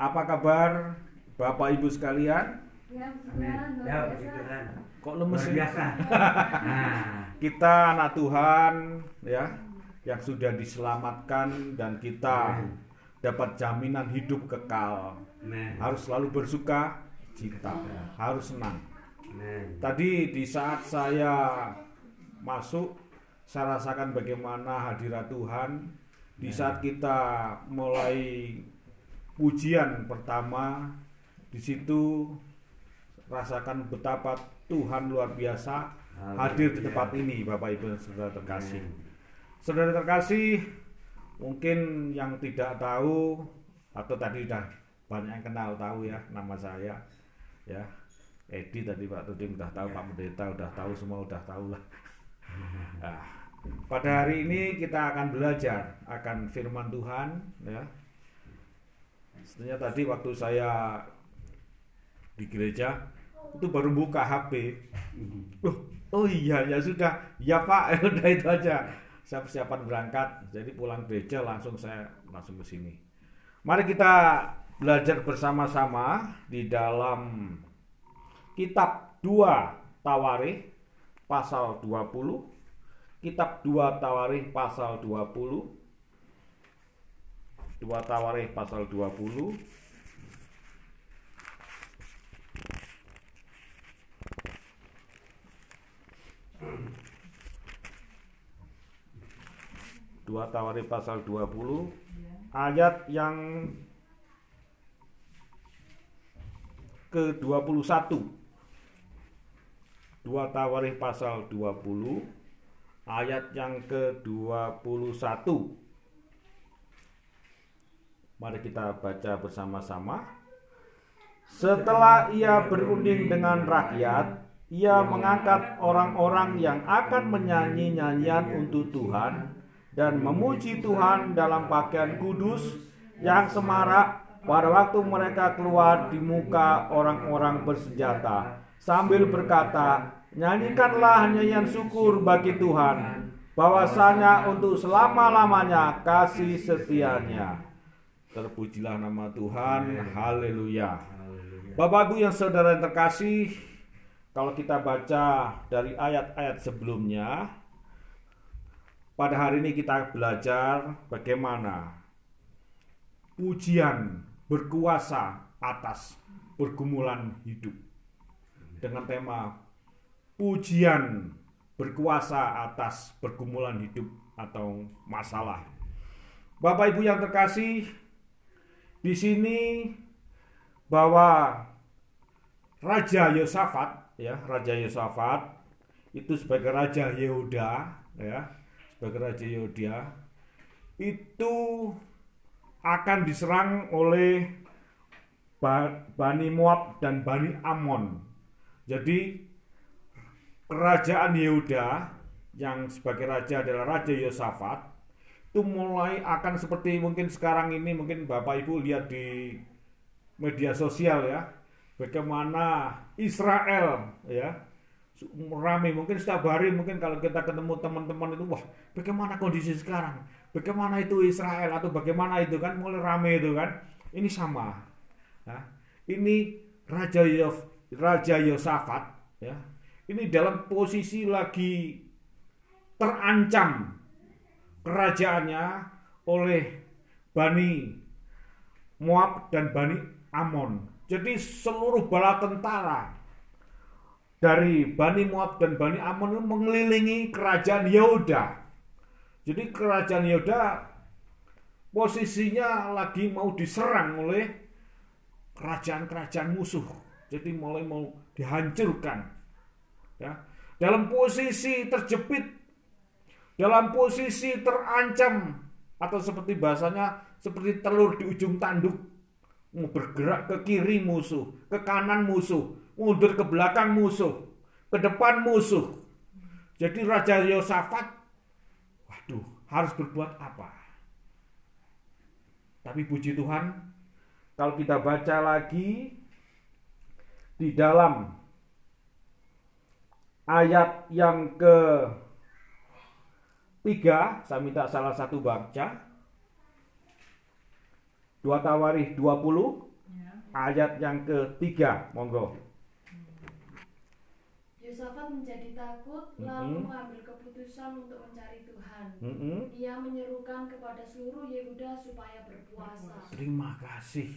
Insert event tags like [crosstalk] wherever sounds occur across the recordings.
Apa kabar Bapak Ibu sekalian? Ya, Ya. Kok lemes sih? biasa. Nah, [laughs] Kita anak Tuhan ya yang sudah diselamatkan dan kita dapat jaminan hidup kekal. Harus selalu bersuka cita, harus senang. Tadi di saat saya masuk, saya rasakan bagaimana hadirat Tuhan. Di saat kita mulai pujian pertama, di situ rasakan betapa Tuhan luar biasa hadir di tempat ini, Bapak Ibu Saudara terkasih. Saudara terkasih, mungkin yang tidak tahu atau tadi udah banyak yang kenal tahu ya nama saya, ya Edi tadi Pak Tuding udah tahu, Pak Pendeta udah tahu semua udah tahu lah. Nah, pada hari ini kita akan belajar akan firman Tuhan ya. Sebenarnya tadi waktu saya di gereja itu baru buka HP. Loh, oh iya ya sudah, ya Pak, [laughs] udah itu aja. Saya persiapan berangkat, jadi pulang gereja langsung saya langsung ke sini. Mari kita belajar bersama-sama di dalam kitab 2 Tawarikh pasal 20 kitab 2 Tawarikh pasal 20 2 Tawarikh pasal 20 2 Tawarikh pasal 20 ayat yang ke-21 2 Tawarikh pasal 20 ayat yang ke-21 Mari kita baca bersama-sama Setelah ia berunding dengan rakyat ia mengangkat orang-orang yang akan menyanyi nyanyian untuk Tuhan dan memuji Tuhan dalam pakaian kudus yang semarak pada waktu mereka keluar di muka orang-orang bersenjata sambil berkata, "Nyanyikanlah nyanyian syukur bagi Tuhan, bahwasanya untuk selama-lamanya kasih setianya." Terpujilah nama Tuhan. Haleluya. Bapak Ibu yang saudara yang terkasih, kalau kita baca dari ayat-ayat sebelumnya, pada hari ini kita belajar bagaimana pujian berkuasa atas pergumulan hidup dengan tema pujian berkuasa atas pergumulan hidup atau masalah. Bapak Ibu yang terkasih, di sini bahwa Raja Yosafat ya, Raja Yosafat itu sebagai Raja Yehuda ya, sebagai Raja Yehuda itu akan diserang oleh Ba- Bani Moab dan Bani Amon. Jadi kerajaan Yehuda yang sebagai raja adalah Raja Yosafat itu mulai akan seperti mungkin sekarang ini mungkin Bapak Ibu lihat di media sosial ya bagaimana Israel ya rame. Mungkin setiap hari mungkin kalau kita ketemu teman-teman itu wah bagaimana kondisi sekarang? Bagaimana itu Israel? Atau bagaimana itu kan? Mulai rame itu kan. Ini sama Nah, ini Raja Yof, Raja Yosafat ya. Ini dalam posisi lagi terancam kerajaannya oleh Bani Moab dan Bani Amon. Jadi seluruh bala tentara dari Bani Moab dan Bani Amon mengelilingi kerajaan Yehuda. Jadi kerajaan Yehuda posisinya lagi mau diserang oleh kerajaan-kerajaan musuh. Jadi mulai mau dihancurkan. Ya. Dalam posisi terjepit, dalam posisi terancam atau seperti bahasanya seperti telur di ujung tanduk bergerak ke kiri musuh, ke kanan musuh, mundur ke belakang musuh, ke depan musuh. Jadi Raja Yosafat, waduh, harus berbuat apa? Tapi puji Tuhan, kalau kita baca lagi di dalam ayat yang ke tiga, saya minta salah satu baca. Dua Tawarikh 20 ayat yang ketiga, monggo. Yosafat menjadi takut lalu mengambil keputusan untuk mencari Tuhan. Mm-mm. Ia menyerukan kepada seluruh Yehuda supaya berpuasa. Terima kasih.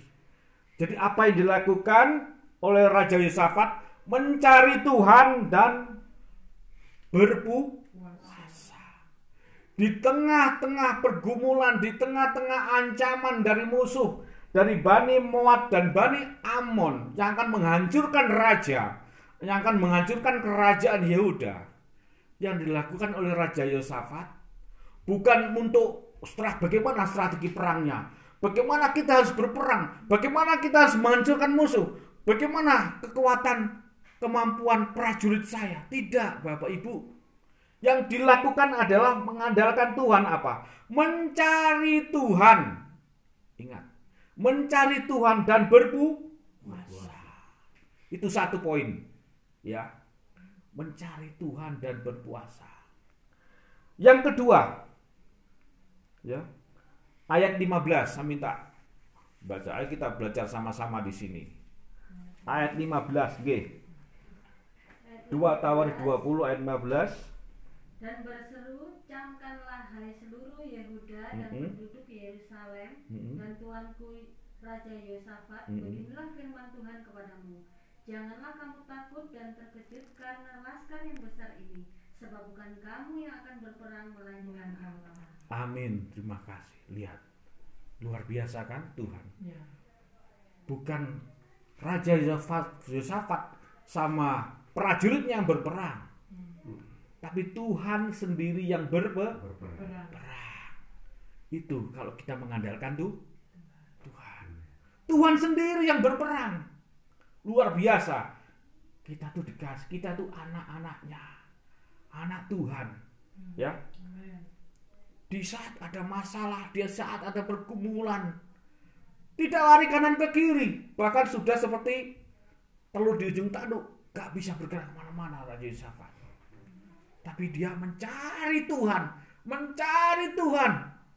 Jadi apa yang dilakukan oleh Raja Yosafat mencari Tuhan dan berpuasa. Di tengah-tengah pergumulan, di tengah-tengah ancaman dari musuh, dari Bani Moab dan Bani Amon yang akan menghancurkan raja, yang akan menghancurkan kerajaan Yehuda, yang dilakukan oleh Raja Yosafat bukan untuk setelah bagaimana strategi perangnya, bagaimana kita harus berperang, bagaimana kita harus menghancurkan musuh, bagaimana kekuatan kemampuan prajurit saya. Tidak, Bapak Ibu. Yang dilakukan adalah mengandalkan Tuhan apa? Mencari Tuhan. Ingat, mencari Tuhan dan berpuasa. Itu satu poin. Ya. Mencari Tuhan dan berpuasa. Yang kedua, ya. Ayat 15 saya minta baca. Ayo kita belajar sama-sama di sini. Ayat 15 G. 2 Tawar 20 ayat 15. Dan berseru, camkanlah hai seluruh Yehuda dan Mm-mm. penduduk Yerusalem Mm-mm. dan tuanku Raja Yosafat, Mm-mm. beginilah firman Tuhan kepadamu. Janganlah kamu takut dan terkejut karena laskar yang besar ini, sebab bukan kamu yang akan berperang melainkan Allah. Amin. Terima kasih. Lihat. Luar biasa kan Tuhan. Ya. Bukan Raja Yosafat, Yosafat sama prajuritnya yang berperang. Tapi Tuhan sendiri yang berperang. Berang. Itu kalau kita mengandalkan tuh Tuhan. Tuhan sendiri yang berperang. Luar biasa. Kita tuh dikasih, kita tuh anak-anaknya. Anak Tuhan. Ya. Di saat ada masalah, di saat ada pergumulan, tidak lari kanan ke kiri, bahkan sudah seperti telur di ujung tanduk, gak bisa bergerak ke mana-mana Raja Yosafat. Tapi dia mencari Tuhan, mencari Tuhan,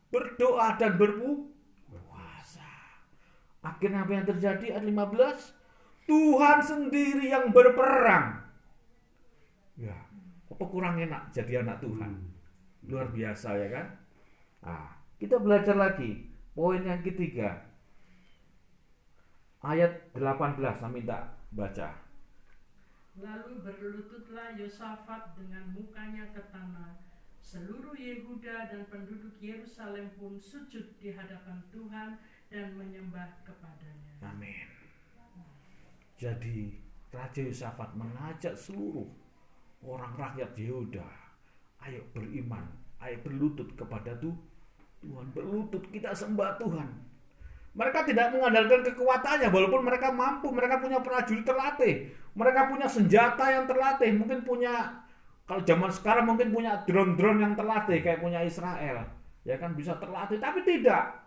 berdoa dan berpuasa. Akhirnya apa yang terjadi ayat 15? Tuhan sendiri yang berperang. Ya, apa kurang enak jadi anak Tuhan? Luar biasa ya kan? Nah, kita belajar lagi. Poin yang ketiga. Ayat 18 saya minta baca. Lalu berlututlah Yosafat dengan mukanya ke tanah. Seluruh Yehuda dan penduduk Yerusalem pun sujud di hadapan Tuhan dan menyembah kepadanya. Amin. Jadi Raja Yosafat mengajak seluruh orang rakyat Yehuda, ayo beriman, ayo berlutut kepada Tuh- Tuhan, berlutut kita sembah Tuhan. Mereka tidak mengandalkan kekuatannya, walaupun mereka mampu, mereka punya prajurit terlatih, mereka punya senjata yang terlatih, mungkin punya kalau zaman sekarang mungkin punya drone-drone yang terlatih kayak punya Israel, ya kan bisa terlatih, tapi tidak.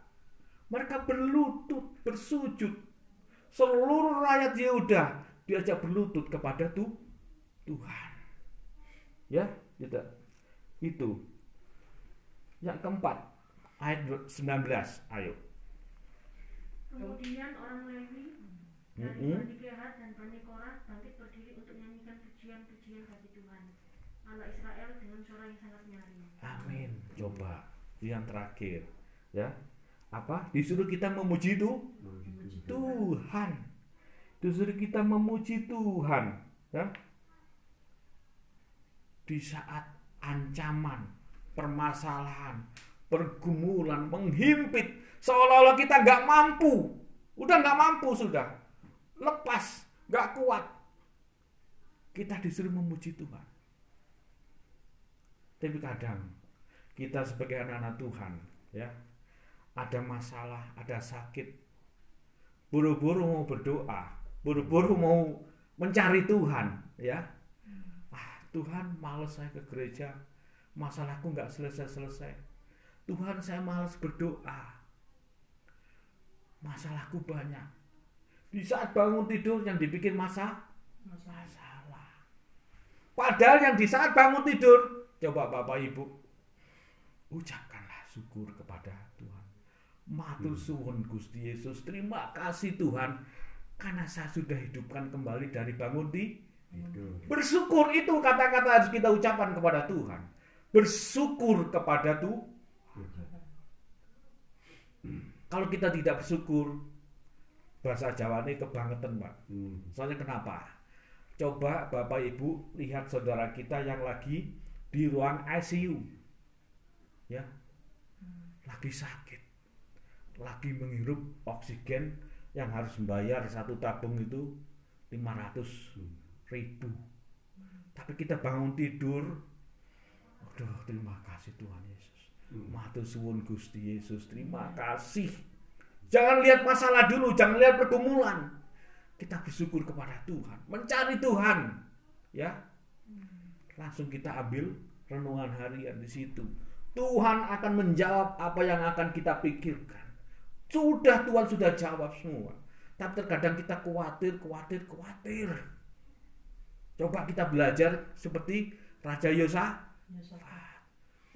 Mereka berlutut, bersujud. Seluruh rakyat Yehuda diajak berlutut kepada tu- Tuhan. Ya, tidak. Itu. Yang keempat, ayat 19, ayo. Kemudian orang Lewi dari. Bani Kehat dan Bani Korah bangkit berdiri untuk menyanyikan pujian-pujian bagi Tuhan Allah Israel dengan suara yang sangat nyaring. Amin. Coba yang terakhir, ya. Apa? Disuruh kita memuji itu Tuhan. Disuruh kita memuji Tuhan, ya. Di saat ancaman, permasalahan, pergumulan menghimpit, seolah-olah kita nggak mampu, udah nggak mampu sudah, lepas, nggak kuat. Kita disuruh memuji Tuhan. Tapi kadang kita sebagai anak-anak Tuhan, ya, ada masalah, ada sakit, buru-buru mau berdoa, buru-buru mau mencari Tuhan, ya. Ah, Tuhan males saya ke gereja, masalahku nggak selesai-selesai. Tuhan saya males berdoa, masalahku banyak. Di saat bangun tidur yang dibikin masa masalah. Padahal yang di saat bangun tidur, coba Bapak Ibu, ucapkanlah syukur kepada Tuhan. Matur suwun Gusti Yesus, terima kasih Tuhan. karena saya sudah hidupkan kembali dari bangun di Hidup. bersyukur itu kata-kata harus kita ucapkan kepada Tuhan bersyukur kepada Tuhan kalau kita tidak bersyukur bahasa Jawa ini kebangetan pak. Hmm. soalnya kenapa? Coba Bapak Ibu lihat saudara kita yang lagi di ruang ICU ya. Lagi sakit. Lagi menghirup oksigen yang harus membayar satu tabung itu 500 ribu. Tapi kita bangun tidur. Aduh terima kasih Tuhan Yesus Matur suwun Gusti Yesus. Terima kasih. Jangan lihat masalah dulu jangan lihat pergumulan. Kita bersyukur kepada Tuhan. Mencari Tuhan ya. Langsung kita ambil renungan harian di situ. Tuhan akan menjawab apa yang akan kita pikirkan. Sudah Tuhan sudah jawab semua. Tapi terkadang kita khawatir khawatir khawatir. Coba kita belajar seperti Raja Yosa Yosafat.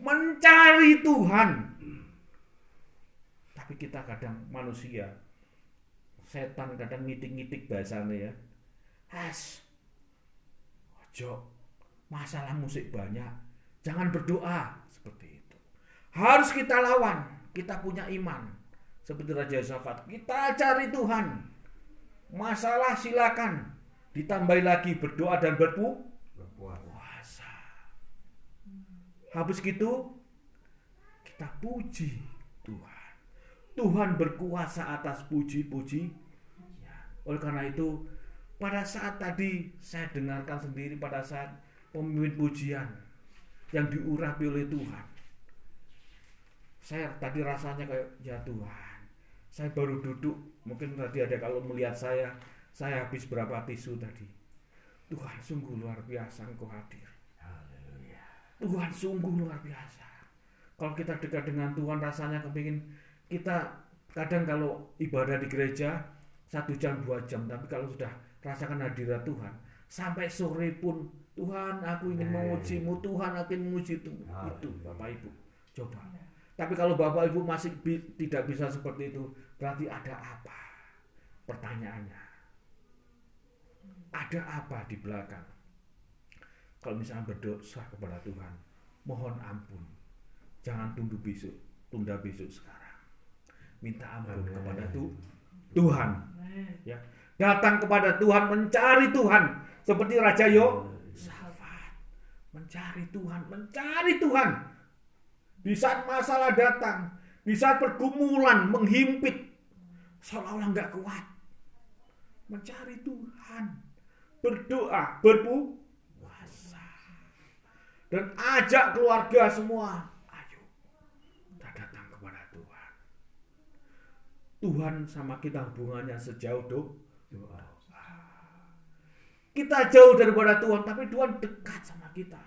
Mencari Tuhan. Tapi kita kadang manusia, setan kadang ngitik-ngitik bahasanya ya. Has, ojo, masalah musik banyak, jangan berdoa seperti itu. Harus kita lawan, kita punya iman. Seperti Raja Yosafat, kita cari Tuhan. Masalah silakan, ditambahi lagi berdoa dan berpu Berpuasa. puasa. Habis gitu kita puji Tuhan. Tuhan berkuasa atas puji-puji. Oleh karena itu pada saat tadi saya dengarkan sendiri pada saat pemimpin pujian yang diurapi oleh Tuhan. Saya tadi rasanya kayak ya Tuhan. Saya baru duduk, mungkin tadi ada kalau melihat saya, saya habis berapa tisu tadi. Tuhan sungguh luar biasa engkau hadir. Tuhan sungguh luar biasa. Kalau kita dekat dengan Tuhan rasanya kepingin kita kadang kalau ibadah di gereja satu jam dua jam, tapi kalau sudah rasakan hadirat Tuhan sampai sore pun Tuhan aku ingin Amin. memujimu, Tuhan aku ingin memuji itu, itu. Bapak Ibu. Coba. Tapi kalau Bapak Ibu masih bi- tidak bisa seperti itu, berarti ada apa? Pertanyaannya. Ada apa di belakang? Kalau misalnya berdosa kepada Tuhan, mohon ampun. Jangan tunggu besok, tunda besok sekarang. Minta ampun Amin. kepada tu- Tuhan. Amin. Ya. Datang kepada Tuhan, mencari Tuhan. Seperti Raja Yo, Safat. Mencari Tuhan, mencari Tuhan. Di saat masalah datang, di saat pergumulan menghimpit, seolah-olah nggak kuat. Mencari Tuhan, berdoa, berpuasa, dan ajak keluarga semua. Ayo, kita datang kepada Tuhan. Tuhan sama kita hubungannya sejauh do. Doa. Kita jauh daripada Tuhan, tapi Tuhan dekat sama kita.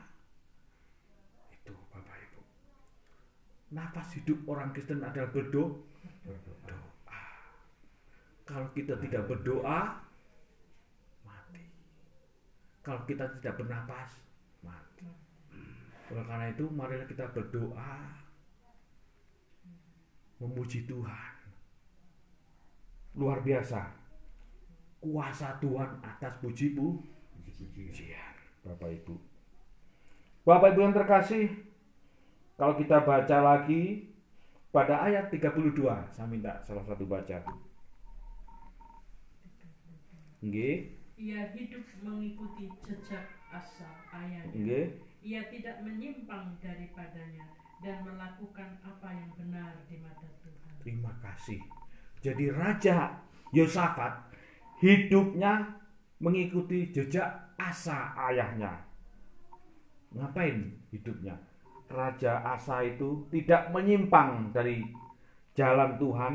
Itu Bapak Ibu. Nafas hidup orang Kristen adalah berdoa. Berdoa. Kalau kita tidak berdoa, mati. Kalau kita tidak bernapas. Oleh karena itu, marilah kita berdoa, memuji Tuhan. Luar biasa. Kuasa Tuhan atas puji-pujian. Puji-puji. Bapak Ibu. Bapak Ibu yang terkasih, kalau kita baca lagi pada ayat 32, saya minta salah satu baca. Nggih, Ia hidup mengikuti jejak asa ayahnya. nggih. Ia tidak menyimpang daripadanya dan melakukan apa yang benar di mata Tuhan. Terima kasih. Jadi Raja Yosafat hidupnya mengikuti jejak Asa ayahnya. Ngapain hidupnya? Raja Asa itu tidak menyimpang dari jalan Tuhan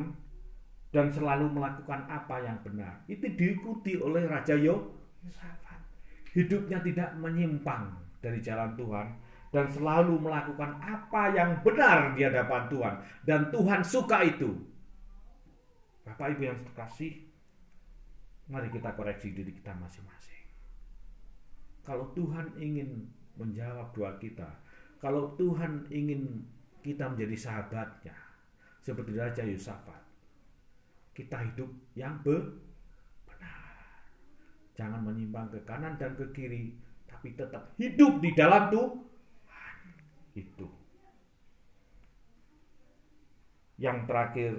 dan selalu melakukan apa yang benar. Itu diikuti oleh Raja Yosafat. Hidupnya tidak menyimpang dari jalan Tuhan dan selalu melakukan apa yang benar di hadapan Tuhan dan Tuhan suka itu. Bapak Ibu yang terkasih, mari kita koreksi diri kita masing-masing. Kalau Tuhan ingin menjawab doa kita, kalau Tuhan ingin kita menjadi sahabatnya, seperti Raja Yosafat, kita hidup yang be- benar. Jangan menyimpang ke kanan dan ke kiri, tapi tetap hidup di dalam Tuhan. Itu. Yang terakhir,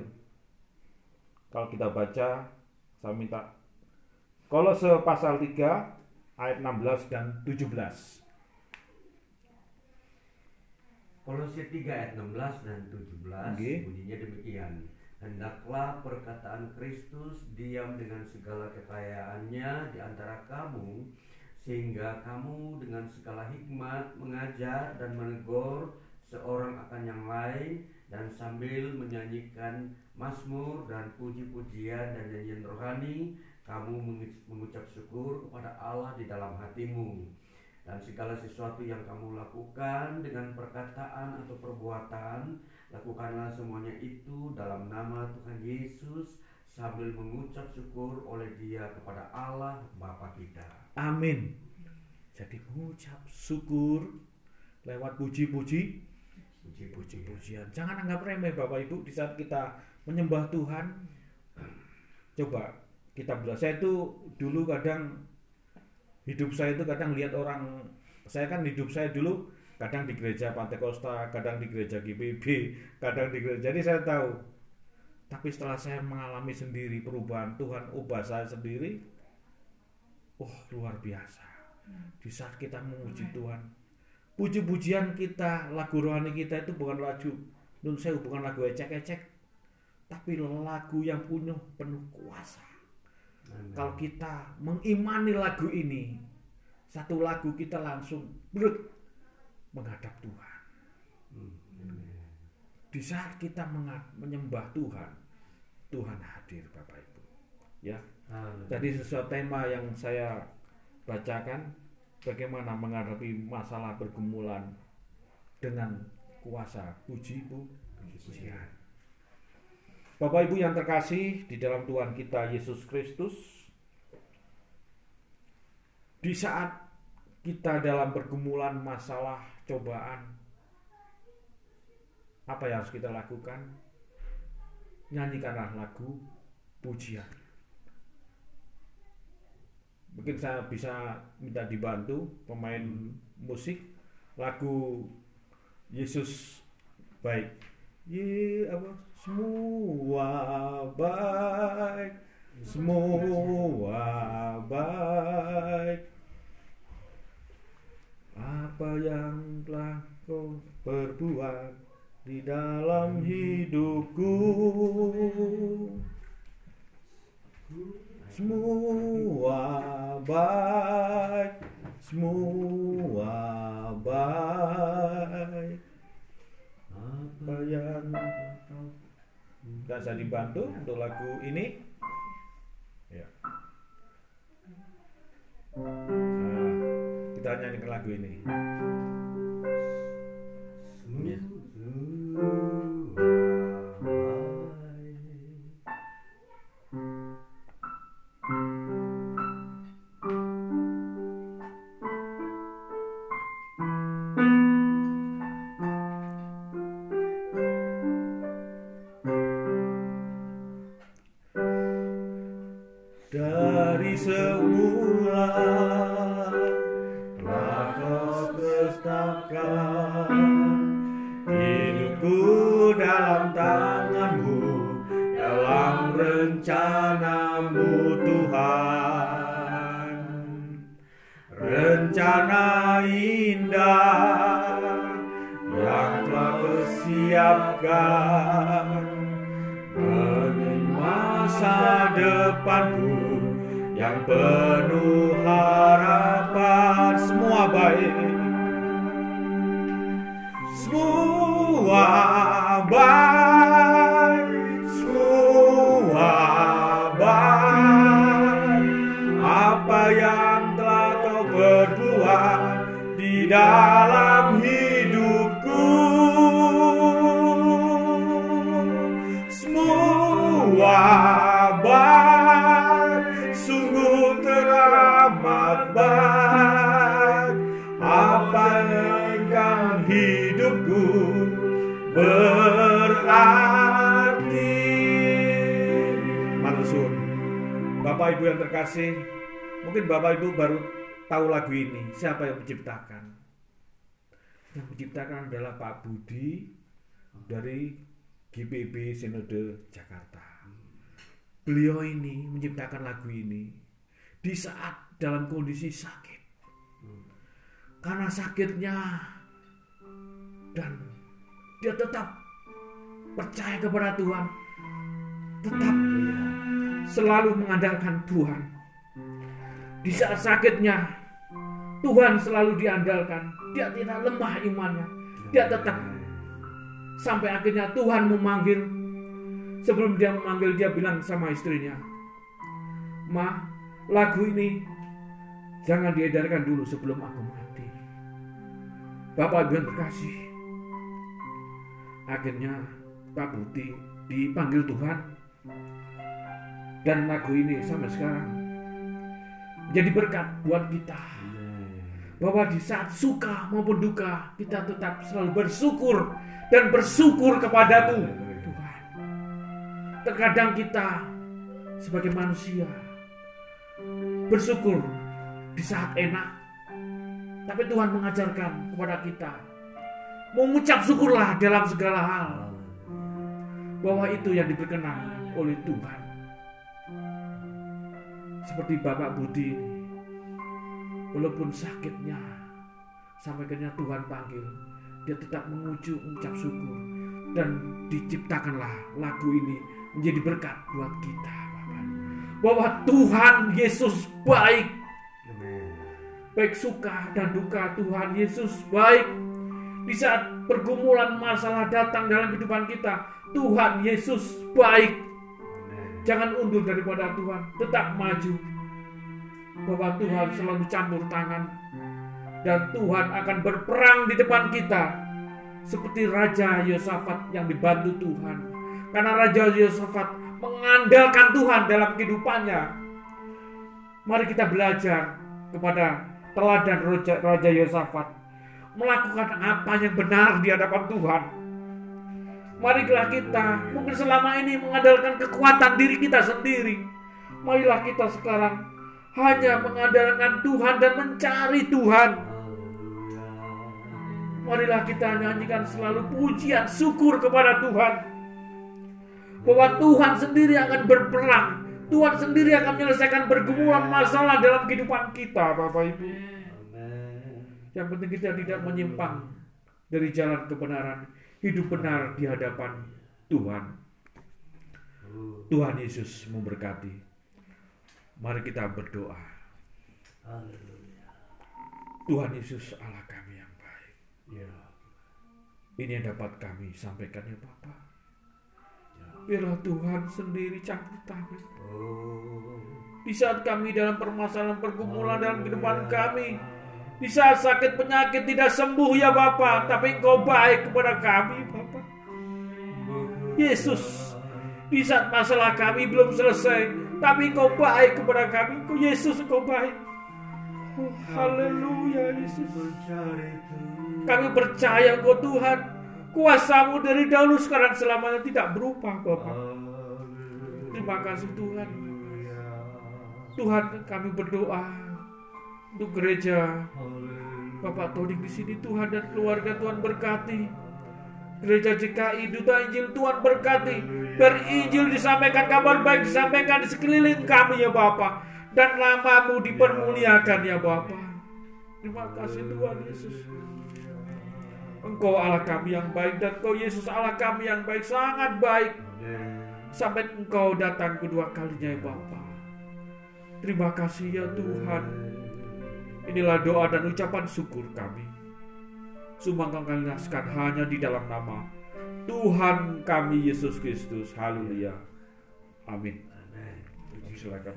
kalau kita baca, saya minta Kolose pasal 3 ayat 16 dan 17. Kolose 3 ayat 16 dan 17 Oke. bunyinya demikian. Hendaklah perkataan Kristus diam dengan segala kekayaannya di antara kamu sehingga kamu dengan segala hikmat mengajar dan menegur seorang akan yang lain dan sambil menyanyikan mazmur dan puji-pujian dan nyanyian rohani kamu mengu- mengucap syukur kepada Allah di dalam hatimu dan segala sesuatu yang kamu lakukan dengan perkataan atau perbuatan lakukanlah semuanya itu dalam nama Tuhan Yesus sambil mengucap syukur oleh Dia kepada Allah Bapa kita. Amin. Jadi mengucap syukur lewat puji-puji, Puji-puji. puji-pujian. Jangan anggap remeh Bapak Ibu di saat kita menyembah Tuhan. Coba kita belajar. Saya itu dulu kadang hidup saya itu kadang lihat orang saya kan hidup saya dulu kadang di gereja Pantai Costa, kadang di gereja GPB, kadang di gereja. Jadi saya tahu. Tapi setelah saya mengalami sendiri perubahan Tuhan, ubah saya sendiri, oh luar biasa. Di saat kita memuji Tuhan, puji-pujian kita, lagu rohani kita itu bukan lagu nun bukan lagu ecek-ecek, tapi lagu yang punya penuh kuasa. Amin. Kalau kita mengimani lagu ini, satu lagu kita langsung brut menghadap Tuhan. Hmm. Di saat kita menyembah Tuhan, Tuhan hadir Bapak Ibu. Ya. Haleluya. Tadi sesuatu tema yang saya bacakan bagaimana menghadapi masalah pergumulan dengan kuasa puji pu- pujian. Bapak Ibu yang terkasih di dalam Tuhan kita Yesus Kristus, di saat kita dalam pergumulan masalah cobaan, apa yang harus kita lakukan? Nyanyikanlah lagu pujian. Mungkin saya bisa minta dibantu pemain musik lagu Yesus baik. Ye apa? Semua baik, semua baik. Apa yang telah kau perbuat di dalam hidupku semua baik semua baik apa yang saya dibantu untuk lagu ini ya nah, kita nyanyikan lagu ini Ya. Semua baik. Siapkan bagi masa depanku yang penuh harapan. Semua baik. Semua baik. Semua baik. Apa yang telah kau berbuat di dalam Ibu yang terkasih Mungkin Bapak Ibu baru tahu lagu ini. Siapa yang menciptakan? Yang menciptakan adalah Pak Budi dari GPB Sinode Jakarta. Beliau ini menciptakan lagu ini di saat dalam kondisi sakit. Karena sakitnya dan dia tetap percaya kepada Tuhan, tetap selalu mengandalkan Tuhan. Di saat sakitnya, Tuhan selalu diandalkan. Dia tidak lemah imannya. Dia tetap sampai akhirnya Tuhan memanggil. Sebelum dia memanggil, dia bilang sama istrinya, "Ma, lagu ini jangan diedarkan dulu sebelum aku mati." Bapak Ibu terkasih, akhirnya Pak Budi dipanggil Tuhan dan lagu ini sampai sekarang jadi berkat buat kita. Bahwa di saat suka maupun duka kita tetap selalu bersyukur dan bersyukur kepada Tuhan. Terkadang kita sebagai manusia bersyukur di saat enak, tapi Tuhan mengajarkan kepada kita mengucap syukurlah dalam segala hal. Bahwa itu yang diberkenan oleh Tuhan. Seperti Bapak Budi ini, walaupun sakitnya, sampai akhirnya Tuhan panggil, dia tetap mengucu mengucap syukur dan diciptakanlah lagu ini menjadi berkat buat kita, Bapak. Bahwa Tuhan Yesus baik, baik suka dan duka Tuhan Yesus baik. Di saat pergumulan masalah datang dalam kehidupan kita, Tuhan Yesus baik. Jangan undur daripada Tuhan, tetap maju. Bahwa Tuhan selalu campur tangan dan Tuhan akan berperang di depan kita seperti Raja Yosafat yang dibantu Tuhan. Karena Raja Yosafat mengandalkan Tuhan dalam kehidupannya. Mari kita belajar kepada teladan Raja, Yosafat melakukan apa yang benar di hadapan Tuhan. Marilah kita mungkin selama ini mengandalkan kekuatan diri kita sendiri. Marilah kita sekarang hanya mengandalkan Tuhan dan mencari Tuhan. Marilah kita nyanyikan selalu pujian syukur kepada Tuhan. Bahwa Tuhan sendiri akan berperang. Tuhan sendiri akan menyelesaikan pergumulan masalah dalam kehidupan kita, Bapak Ibu. Yang penting kita tidak menyimpang dari jalan kebenaran, hidup benar di hadapan Tuhan. Tuhan Yesus memberkati. Mari kita berdoa. Tuhan Yesus Allah kami yang baik. Ini yang dapat kami sampaikan ya Bapak. Biarlah Tuhan sendiri campur tangan. Di saat kami dalam permasalahan pergumulan dalam kehidupan kami, di saat sakit penyakit tidak sembuh ya Bapak, tapi Engkau baik kepada kami Bapak. Yesus, di saat masalah kami belum selesai, tapi Engkau baik kepada kami. Engkau Yesus, Engkau baik. Oh, haleluya Yesus. Kami percaya Engkau Tuhan. Kuasamu dari dahulu sekarang selamanya tidak berubah Bapak. Terima kasih Tuhan. Tuhan kami berdoa untuk gereja Bapak Todik di sini Tuhan dan keluarga Tuhan berkati. Gereja JKI Duta Injil Tuhan berkati. Berinjil disampaikan kabar baik disampaikan di sekeliling kami ya Bapak. Dan namamu dipermuliakan ya Bapak. Terima kasih Tuhan Yesus. Engkau Allah kami yang baik dan Engkau Yesus Allah kami yang baik sangat baik. Sampai Engkau datang kedua kalinya ya Bapak. Terima kasih ya Tuhan. Inilah doa dan ucapan syukur kami. Sumbangkan kami hanya di dalam nama Tuhan kami Yesus Kristus. Haleluya. Amin. Silakan.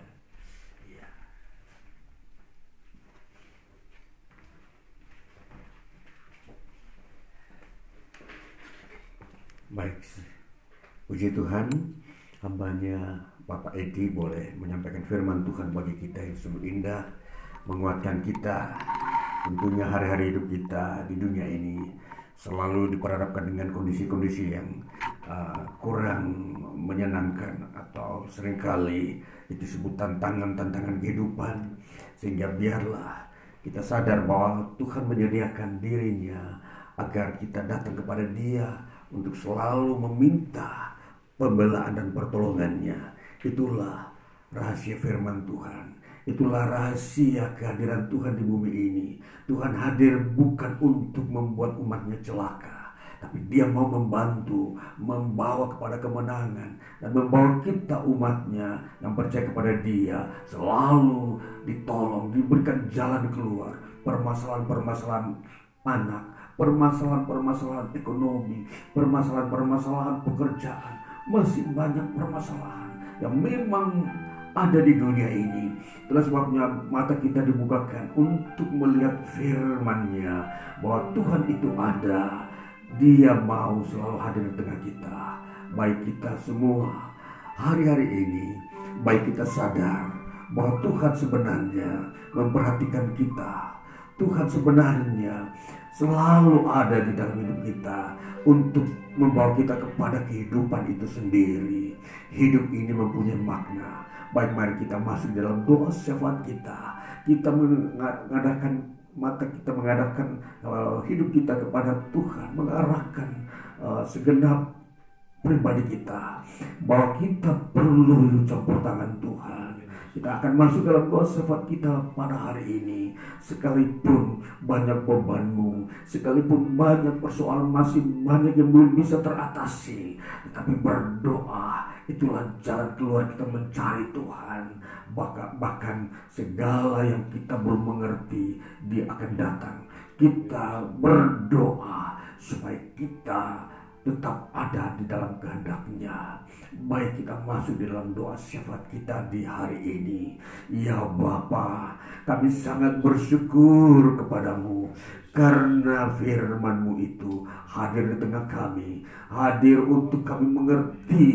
Baik, puji Tuhan, hambanya Bapak Edi boleh menyampaikan firman Tuhan bagi kita yang sungguh indah, menguatkan kita, tentunya hari-hari hidup kita di dunia ini selalu diperhadapkan dengan kondisi-kondisi yang uh, kurang menyenangkan atau sering kali itu disebut tantangan-tantangan kehidupan. Sehingga biarlah kita sadar bahwa Tuhan menyediakan dirinya agar kita datang kepada dia untuk selalu meminta pembelaan dan pertolongannya. Itulah rahasia firman Tuhan Itulah rahasia kehadiran Tuhan di bumi ini. Tuhan hadir bukan untuk membuat umatnya celaka. Tapi dia mau membantu, membawa kepada kemenangan. Dan membawa kita umatnya yang percaya kepada dia. Selalu ditolong, diberikan jalan keluar. Permasalahan-permasalahan anak, permasalahan-permasalahan ekonomi, permasalahan-permasalahan pekerjaan. Masih banyak permasalahan yang memang ada di dunia ini. Itulah sebabnya mata kita dibukakan untuk melihat firman-Nya bahwa Tuhan itu ada. Dia mau selalu hadir di tengah kita. Baik kita semua hari-hari ini, baik kita sadar bahwa Tuhan sebenarnya memperhatikan kita. Tuhan sebenarnya selalu ada di dalam hidup kita untuk membawa kita kepada kehidupan itu sendiri. Hidup ini mempunyai makna. Baik mari kita masuk dalam doa syafaat kita. Kita mengadakan mata kita mengadakan uh, hidup kita kepada Tuhan, mengarahkan uh, segenap pribadi kita bahwa kita perlu campur tangan Tuhan. Kita akan masuk dalam doa syafaat kita pada hari ini. Sekalipun banyak bebanmu, sekalipun banyak persoalan masih banyak yang belum bisa teratasi, tetapi berdoa Itulah jalan keluar kita mencari Tuhan. Bahkan segala yang kita belum mengerti, dia akan datang. Kita berdoa supaya kita tetap ada di dalam kehendaknya. Baik kita masuk di dalam doa syafaat kita di hari ini. Ya Bapa, kami sangat bersyukur kepadamu karena firmanmu itu hadir di tengah kami, hadir untuk kami mengerti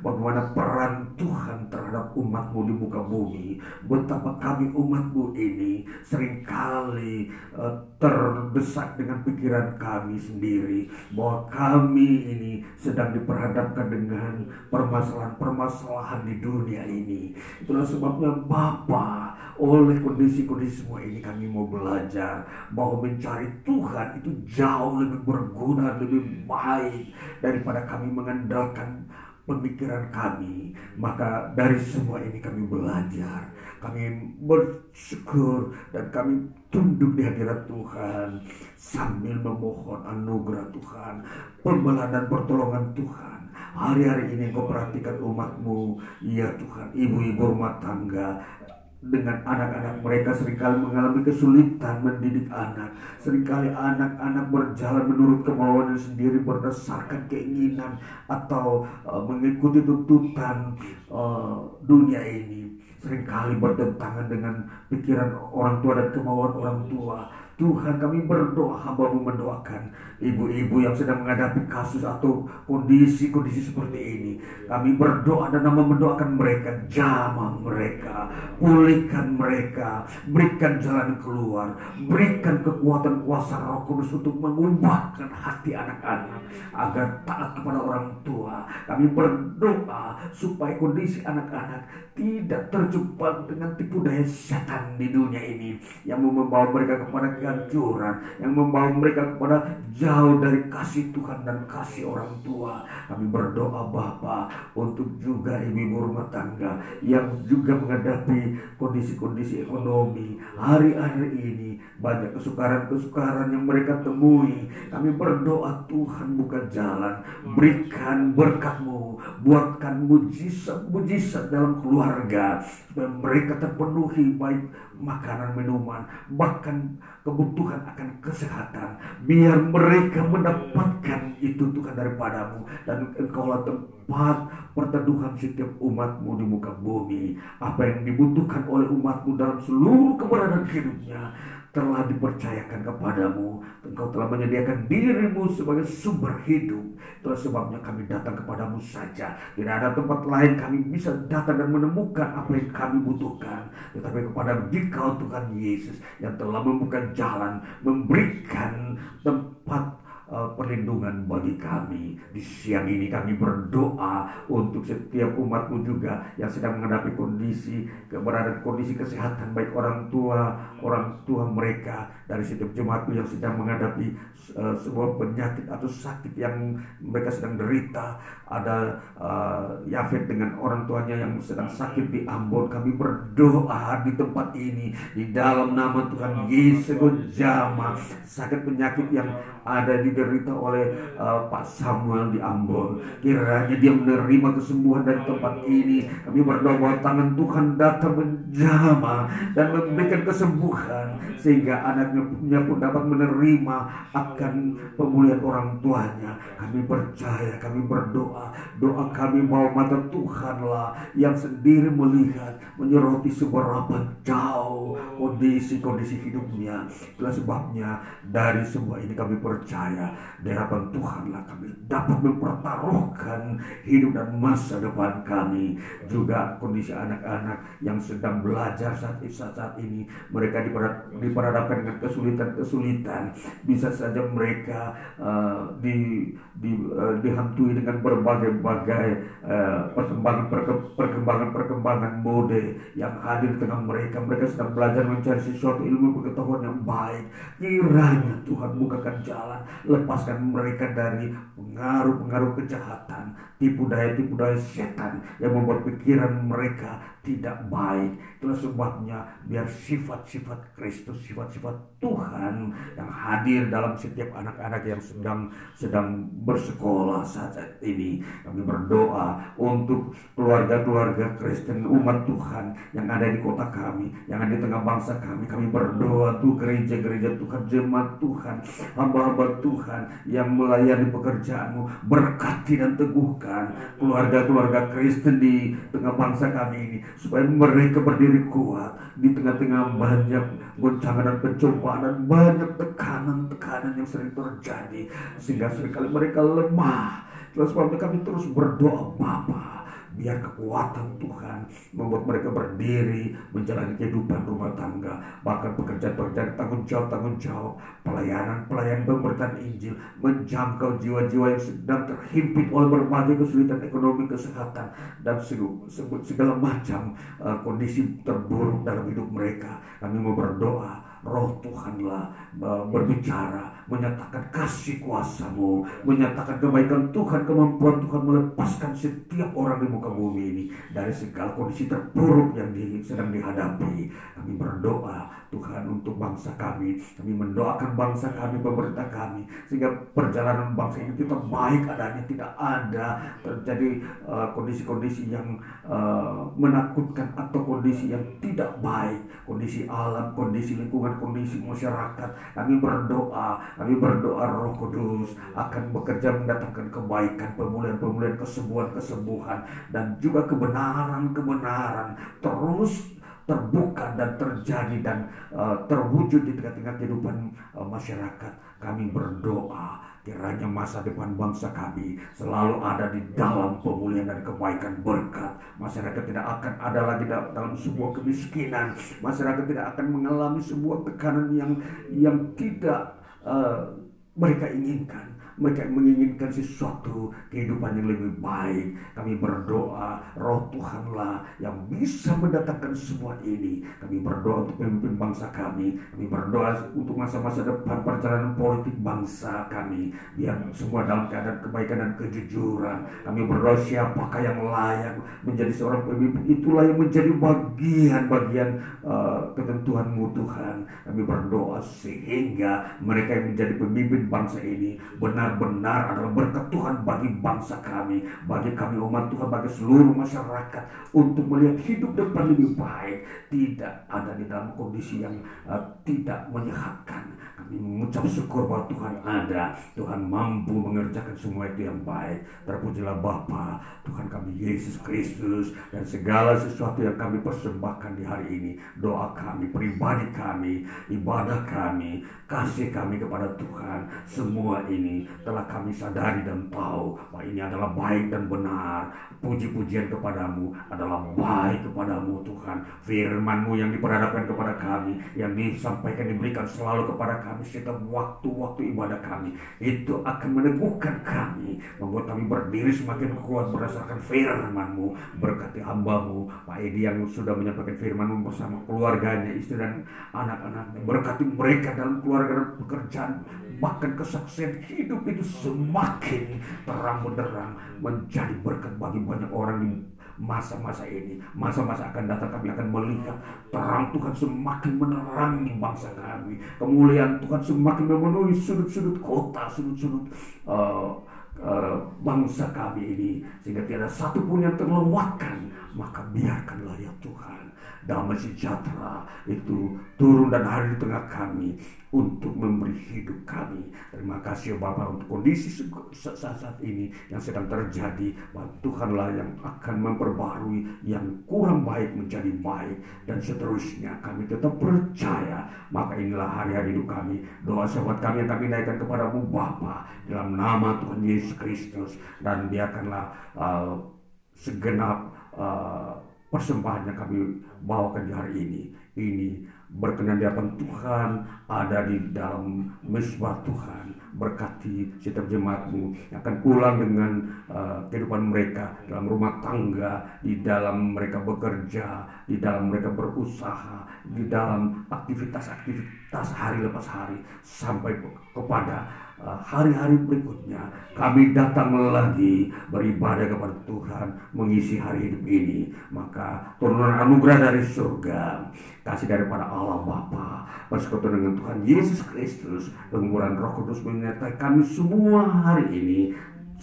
bagaimana peran Tuhan terhadap umatmu di muka bumi, betapa kami umatmu ini sering kali uh, terdesak dengan pikiran kami sendiri, bahwa kami ini sedang diperhadapkan dengan permasalahan-permasalahan di dunia ini. Itulah sebabnya Bapa oleh kondisi-kondisi semua ini kami mau belajar bahwa mencari Tuhan itu jauh lebih berguna, lebih baik daripada kami mengandalkan pemikiran kami. Maka dari semua ini kami belajar, kami bersyukur dan kami tunduk di hadirat Tuhan sambil memohon anugerah Tuhan, pembelaan dan pertolongan Tuhan. Hari-hari ini kau perhatikan umatmu, ya Tuhan, ibu-ibu rumah tangga, dengan anak-anak mereka sering kali mengalami kesulitan mendidik anak. Seringkali anak-anak berjalan menurut kemauan sendiri berdasarkan keinginan atau uh, mengikuti tuntutan uh, dunia ini. Seringkali bertentangan dengan pikiran orang tua dan kemauan orang tua Tuhan kami berdoa hambamu mendoakan ibu-ibu yang sedang menghadapi kasus atau kondisi-kondisi seperti ini. Kami berdoa dan nama mendoakan mereka, jamah mereka, pulihkan mereka, berikan jalan keluar, berikan kekuatan kuasa roh kudus untuk mengubahkan hati anak-anak agar taat kepada orang tua. Kami berdoa supaya kondisi anak-anak tidak terjebak dengan tipu daya setan di dunia ini yang membawa mereka kepada kehancuran yang membawa mereka kepada jauh dari kasih Tuhan dan kasih orang tua. Kami berdoa Bapa untuk juga ibu rumah tangga yang juga menghadapi kondisi-kondisi ekonomi hari-hari ini banyak kesukaran-kesukaran yang mereka temui. Kami berdoa Tuhan buka jalan, berikan berkatmu, buatkan mujizat-mujizat dalam keluarga supaya mereka terpenuhi baik makanan minuman bahkan kebutuhan akan kesehatan. Biar mereka mendapatkan itu Tuhan daripadamu. Dan engkaulah tempat perteduhan setiap umatmu di muka bumi. Apa yang dibutuhkan oleh umatmu dalam seluruh keberadaan hidupnya telah dipercayakan kepadamu. Engkau telah menyediakan dirimu sebagai sumber hidup. Itulah sebabnya kami datang kepadamu saja. Tidak ada tempat lain kami bisa datang dan menemukan apa yang kami butuhkan. Tetapi kepada Dikau Tuhan Yesus yang telah membuka jalan, memberikan tempat perlindungan bagi kami. Di siang ini kami berdoa untuk setiap umatmu juga yang sedang menghadapi kondisi keberadaan kondisi kesehatan baik orang tua, orang tua mereka dari setiap jemaatku yang sedang menghadapi uh, sebuah penyakit atau sakit yang mereka sedang derita. Ada uh, Yafet dengan orang tuanya yang sedang sakit di Ambon. Kami berdoa di tempat ini di dalam nama Tuhan Yesus Jama sakit penyakit yang ada diderita oleh uh, Pak Samuel di Ambon. Kiranya dia menerima kesembuhan dari tempat ini. Kami berdoa bahwa tangan Tuhan datang menjama dan memberikan kesembuhan sehingga anaknya pun dapat menerima akan pemulihan orang tuanya. Kami percaya, kami berdoa, doa kami bahwa mata Tuhanlah yang sendiri melihat menyoroti seberapa jauh kondisi-kondisi hidupnya. Itulah sebabnya dari semua ini kami percaya percaya di hadapan Tuhanlah kami dapat mempertaruhkan hidup dan masa depan kami. Juga kondisi anak-anak yang sedang belajar saat, saat ini. Mereka diperhadapkan dengan kesulitan-kesulitan. Bisa saja mereka uh, di, di, uh, dihantui dengan berbagai-bagai uh, perkembangan-perkembangan mode yang hadir di tengah mereka. Mereka sedang belajar mencari sesuatu ilmu pengetahuan yang baik. Kiranya Tuhan bukakan jalan lepaskan mereka dari pengaruh-pengaruh kejahatan, tipu daya-tipu daya setan yang membuat pikiran mereka tidak baik. Itulah sebabnya biar sifat-sifat Kristus, sifat-sifat Tuhan yang hadir dalam setiap anak-anak yang sedang sedang bersekolah saat ini. Kami berdoa untuk keluarga-keluarga Kristen umat Tuhan yang ada di kota kami, yang ada di tengah bangsa kami. Kami berdoa tuh gereja-gereja Tuhan, jemaat Tuhan, hamba-hamba Tuhan yang melayani pekerjaanmu, berkati dan teguhkan keluarga-keluarga Kristen di tengah bangsa kami ini supaya mereka berdiri kuat di tengah-tengah banyak goncangan dan pencobaan dan banyak tekanan-tekanan yang sering terjadi sehingga sering kali mereka lemah. Terus kami terus berdoa Bapak biar kekuatan Tuhan membuat mereka berdiri menjalani kehidupan rumah tangga bahkan pekerjaan-pekerjaan tanggung jawab tanggung jawab. Pelayanan pelayanan pemberitaan Injil menjangkau jiwa-jiwa yang sedang terhimpit oleh berbagai kesulitan ekonomi kesehatan dan segala macam uh, kondisi terburuk dalam hidup mereka. Kami mau berdoa roh Tuhanlah berbicara, menyatakan kasih kuasamu, menyatakan kebaikan Tuhan, kemampuan Tuhan melepaskan setiap orang di muka bumi ini dari segala kondisi terburuk yang sedang dihadapi. Kami berdoa Tuhan untuk bangsa kami. Kami mendoakan bangsa kami, pemerintah kami, sehingga perjalanan bangsa ini tetap baik adanya, tidak ada terjadi uh, kondisi-kondisi uh, yang uh, menakutkan atau kondisi yang tidak baik, kondisi alam, kondisi lingkungan, kondisi masyarakat. Kami berdoa, kami berdoa Roh Kudus akan bekerja mendatangkan kebaikan, pemulihan-pemulihan, kesembuhan-kesembuhan, dan juga kebenaran-kebenaran terus terbuka dan terjadi dan uh, terwujud di tengah-tengah kehidupan uh, masyarakat. Kami berdoa kiranya masa depan bangsa kami selalu ada di dalam pemulihan dan kebaikan berkat. Masyarakat tidak akan ada lagi dalam sebuah kemiskinan. Masyarakat tidak akan mengalami sebuah tekanan yang yang tidak uh, mereka inginkan mereka menginginkan sesuatu kehidupan yang lebih baik. Kami berdoa, roh Tuhanlah yang bisa mendatangkan semua ini. Kami berdoa untuk pemimpin bangsa kami. Kami berdoa untuk masa-masa depan perjalanan politik bangsa kami. Biar semua dalam keadaan kebaikan dan kejujuran. Kami berdoa siapakah yang layak menjadi seorang pemimpin. Itulah yang menjadi bagian-bagian uh, ketentuanmu Tuhan. Kami berdoa sehingga mereka yang menjadi pemimpin bangsa ini benar benar-benar adalah berkat Tuhan bagi bangsa kami, bagi kami umat Tuhan, bagi seluruh masyarakat untuk melihat hidup depan lebih baik, tidak ada di dalam kondisi yang uh, tidak menyehatkan. Kami mengucap syukur bahwa Tuhan ada, Tuhan mampu mengerjakan semua itu yang baik. Terpujilah Bapa, Tuhan kami Yesus Kristus dan segala sesuatu yang kami persembahkan di hari ini. Doa kami, pribadi kami, ibadah kami, kasih kami kepada Tuhan. Semua ini telah kami sadari dan tahu bahwa ini adalah baik dan benar puji-pujian kepadamu adalah baik kepadamu Tuhan. Firmanmu yang diperhadapkan kepada kami, yang disampaikan diberikan selalu kepada kami setiap waktu-waktu ibadah kami. Itu akan meneguhkan kami, membuat kami berdiri semakin kuat berdasarkan firmanmu. Berkati hambamu, Pak Edi yang sudah menyampaikan firmanmu bersama keluarganya, istri dan anak-anaknya. Berkati mereka dalam keluarga dan pekerjaan, bahkan kesaksian hidup itu semakin terang benderang menjadi berkat bagi banyak orang di masa-masa ini. Masa-masa akan datang kami akan melihat terang Tuhan semakin menerangi bangsa kami. Kemuliaan Tuhan semakin memenuhi sudut-sudut kota sudut-sudut uh, bangsa kami ini. Sehingga tiada satu pun yang terlewatkan maka biarkanlah ya Tuhan damai sejahtera itu turun dan hadir di tengah kami untuk memberi hidup kami. Terima kasih ya Bapak untuk kondisi saat, ini yang sedang terjadi. Bahwa Tuhanlah yang akan memperbarui yang kurang baik menjadi baik dan seterusnya. Kami tetap percaya. Maka inilah hari-hari hidup kami. Doa sahabat kami yang kami naikkan kepadamu Bapa dalam nama Tuhan Yesus Kristus dan biarkanlah uh, segenap uh, persembahan yang kami bawakan di hari ini. Ini berkenan di hadapan Tuhan ada di dalam mesbah Tuhan. Berkati setiap jemaatmu yang akan pulang dengan uh, kehidupan mereka dalam rumah tangga di dalam mereka bekerja di dalam mereka berusaha di dalam aktivitas-aktivitas hari lepas hari. Sampai kepada hari-hari berikutnya kami datang lagi beribadah kepada Tuhan mengisi hari hidup ini. Maka turunan anugerah dari surga kasih daripada Allah Bapa. Persekutuan dengan Tuhan Yesus Kristus pengurangan Roh Kudus menyertai kami semua hari ini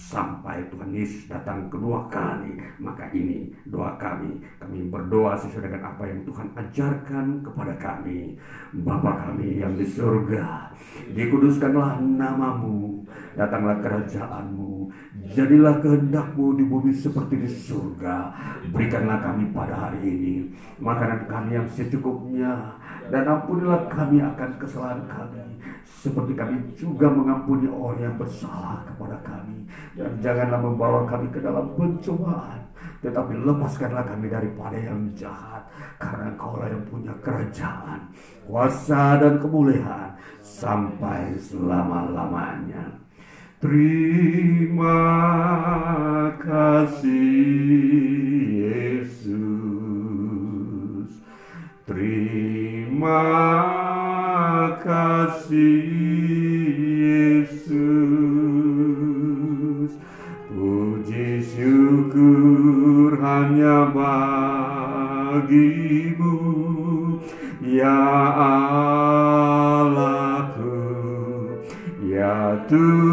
sampai Tuhan Yesus datang kedua kali. Maka ini doa kami. Kami berdoa sesuai dengan apa yang Tuhan ajarkan kepada kami. Bapa kami yang di surga, dikuduskanlah namamu, datanglah kerajaanmu, jadilah kehendakmu di bumi seperti di surga. Berikanlah kami pada hari ini makanan kami yang secukupnya, dan ampunilah kami akan kesalahan kami seperti kami juga mengampuni orang yang bersalah kepada kami. Dan janganlah membawa kami ke dalam pencobaan. Tetapi lepaskanlah kami daripada yang jahat. Karena engkaulah yang punya kerajaan kuasa dan kemuliaan sampai selama-lamanya. Terima kasih Yesus Terima kasih Yesus. Puji syukur hanya bagimu Ya Allahku. Ya Tuhanku.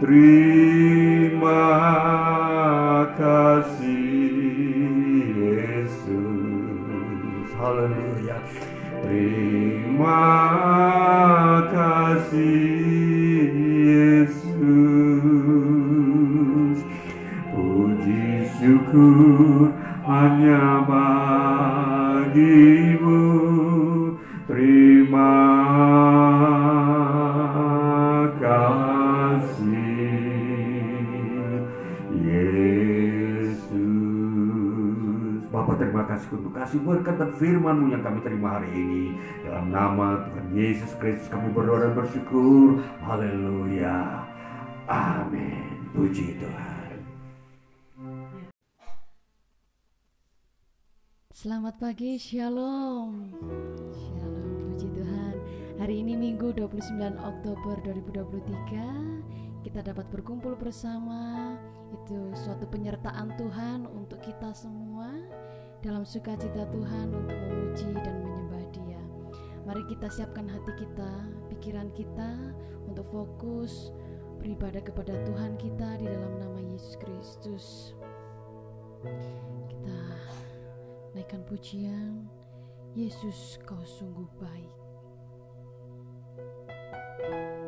Terima Haleluya. Terima kasih Yesus. Puji syukur hanya bagimu. Terima kasih untuk kasih berkat dan firman-Mu yang kami terima hari ini. Dalam nama Tuhan Yesus Kristus kami berdoa dan bersyukur. Haleluya. Amin. Puji Tuhan. Selamat pagi, Shalom. Shalom, puji Tuhan. Hari ini Minggu 29 Oktober 2023 kita dapat berkumpul bersama. Itu suatu penyertaan Tuhan untuk kita semua dalam sukacita Tuhan untuk memuji dan menyembah Dia. Mari kita siapkan hati kita, pikiran kita untuk fokus beribadah kepada Tuhan kita di dalam nama Yesus Kristus. Kita naikkan pujian, Yesus kau sungguh baik. selalu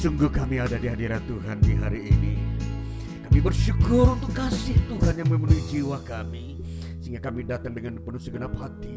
Sungguh kami ada di hadirat Tuhan di hari ini. Kami bersyukur untuk kasih Tuhan yang memenuhi jiwa kami. Sehingga kami datang dengan penuh segenap hati,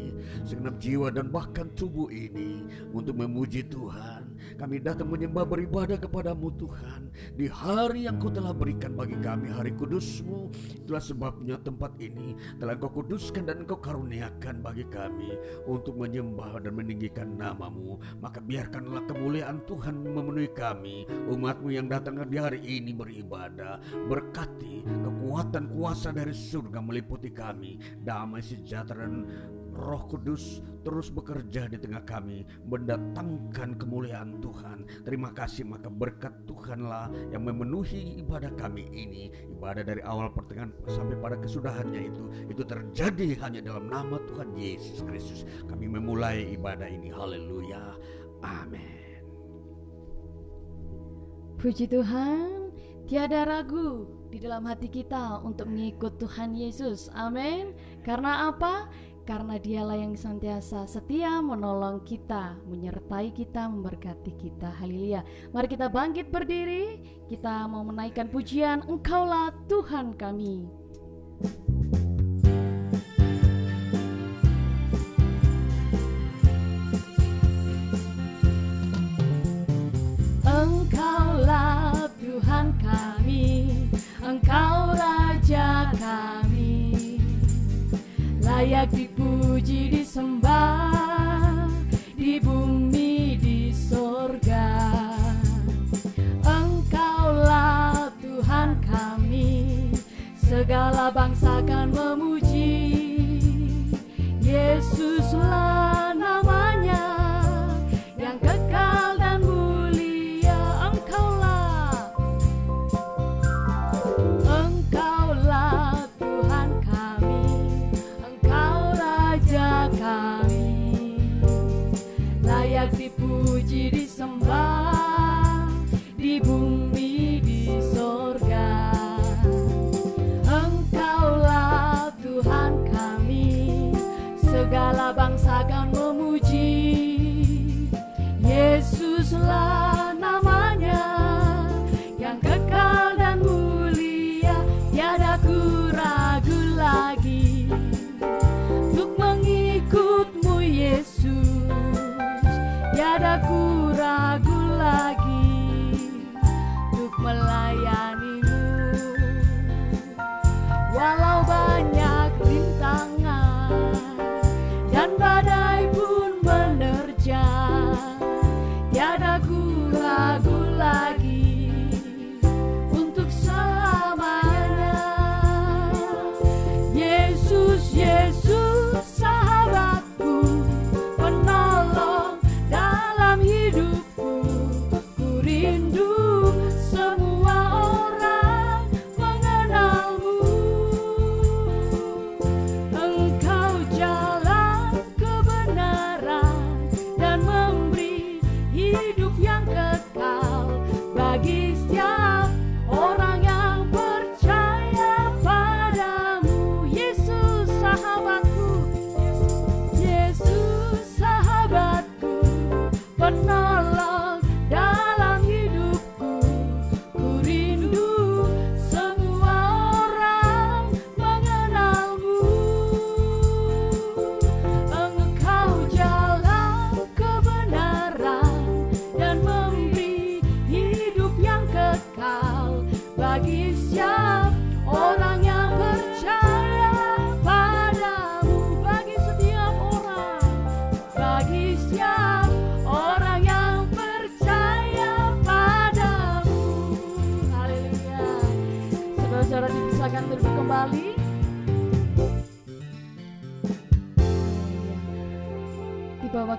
segenap jiwa dan bahkan tubuh ini untuk memuji Tuhan. Kami datang menyembah beribadah kepadamu Tuhan. Di hari yang kau telah berikan bagi kami, hari kudusmu. Itulah sebabnya tempat ini telah kau kuduskan dan kau karuniakan bagi kami untuk menyembah dan meninggikan namamu. Maka biarkanlah kemuliaan Tuhan memenuhi kami, umatmu yang datang di hari ini beribadah. Berkati kekuatan kuasa dari surga meliputi kami, damai sejahtera dan Roh Kudus terus bekerja di tengah kami mendatangkan kemuliaan Tuhan. Terima kasih maka berkat Tuhanlah yang memenuhi ibadah kami ini. Ibadah dari awal pertengahan sampai pada kesudahannya itu itu terjadi hanya dalam nama Tuhan Yesus Kristus. Kami memulai ibadah ini. Haleluya. Amin. Puji Tuhan, Tiada ragu di dalam hati kita untuk mengikut Tuhan Yesus. Amin. Karena apa? Karena dialah yang senantiasa setia menolong kita, menyertai kita, memberkati kita. Haleluya. Mari kita bangkit berdiri. Kita mau menaikkan pujian, Engkaulah Tuhan kami. Engkaulah Engkau Raja kami, layak dipuji disembah di bumi di sorga. Engkaulah Tuhan kami, segala bangsa akan memuji. Yesuslah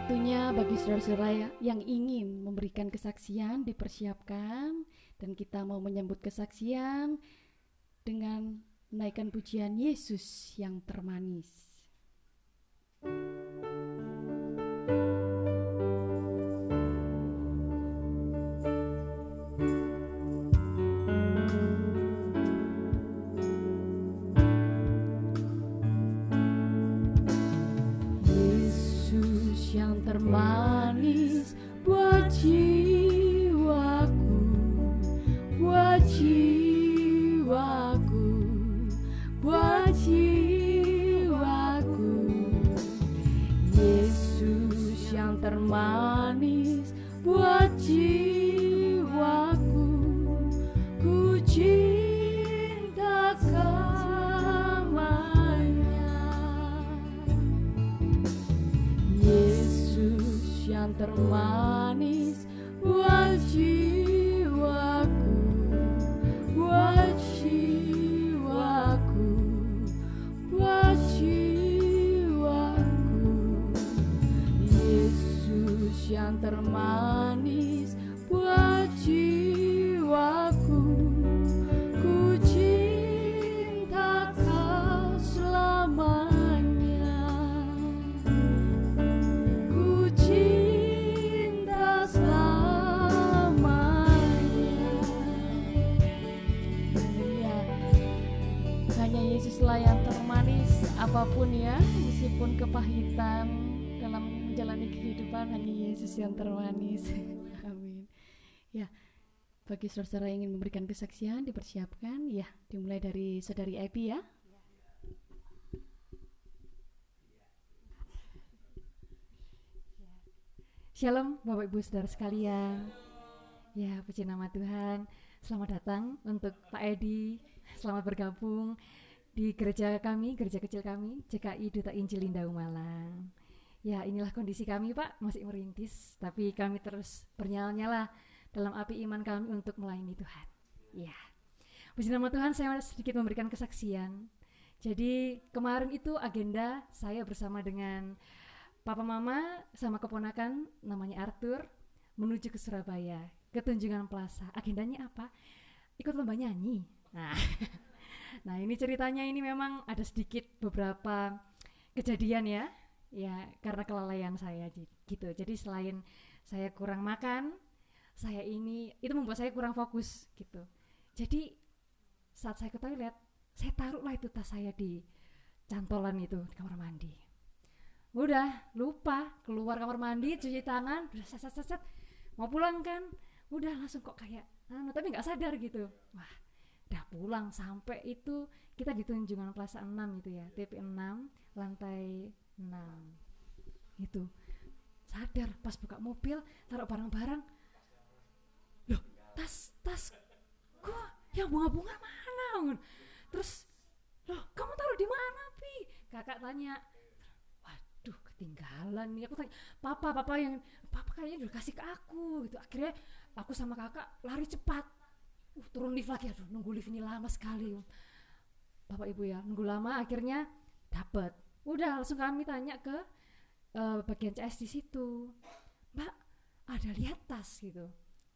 waktunya bagi saudara-saudara yang ingin memberikan kesaksian dipersiapkan dan kita mau menyambut kesaksian dengan menaikkan pujian Yesus yang termanis. Yesus termanis buat jiwaku, buat jiwaku, buat jiwaku. Yesus yang termanis buat jiwaku, termanis buat jiwaku, buat jiwaku, buat jiwaku. Yesus yang termanis apa pun ya, meskipun kepahitan dalam menjalani kehidupan hanya Yesus yang termanis. [laughs] Amin. Ya, bagi saudara yang ingin memberikan kesaksian dipersiapkan ya, dimulai dari saudari Epi ya. Shalom Bapak Ibu Saudara sekalian. Ya, puji nama Tuhan. Selamat datang untuk Pak Edi. Selamat bergabung di gereja kami, gereja kecil kami, CKI Duta Injil Indah Malang. Ya, inilah kondisi kami, Pak, masih merintis, tapi kami terus bernyala-nyala dalam api iman kami untuk melayani Tuhan. Ya. Puji nama Tuhan, saya sedikit memberikan kesaksian. Jadi, kemarin itu agenda saya bersama dengan Papa Mama sama keponakan namanya Arthur menuju ke Surabaya ke Tunjungan Plaza. Agendanya apa? Ikut lomba nyanyi. Nah, [laughs] nah ini ceritanya ini memang ada sedikit beberapa kejadian ya, ya karena kelalaian saya gitu. Jadi selain saya kurang makan, saya ini itu membuat saya kurang fokus gitu. Jadi saat saya ke toilet, saya taruhlah itu tas saya di cantolan itu di kamar mandi. Udah lupa keluar kamar mandi cuci tangan udah set, set, set, mau pulang kan? Udah langsung kok kayak anu tapi nggak sadar gitu. Wah udah pulang sampai itu kita di tunjungan plaza 6 itu ya TP 6 lantai 6 itu. Sadar pas buka mobil taruh barang-barang. Loh tas tas. Kok? Yang bunga-bunga mana? Terus loh kamu taruh di mana pi? Kakak tanya. Aduh ketinggalan nih. Aku tanya papa papa yang papa kayaknya udah kasih ke aku gitu. Akhirnya aku sama kakak lari cepat uh, turun lift lagi. Aduh nunggu lift ini lama sekali. Bapak ibu ya nunggu lama akhirnya dapet. Udah langsung kami tanya ke uh, bagian CS di situ. Mbak ada lihat tas gitu.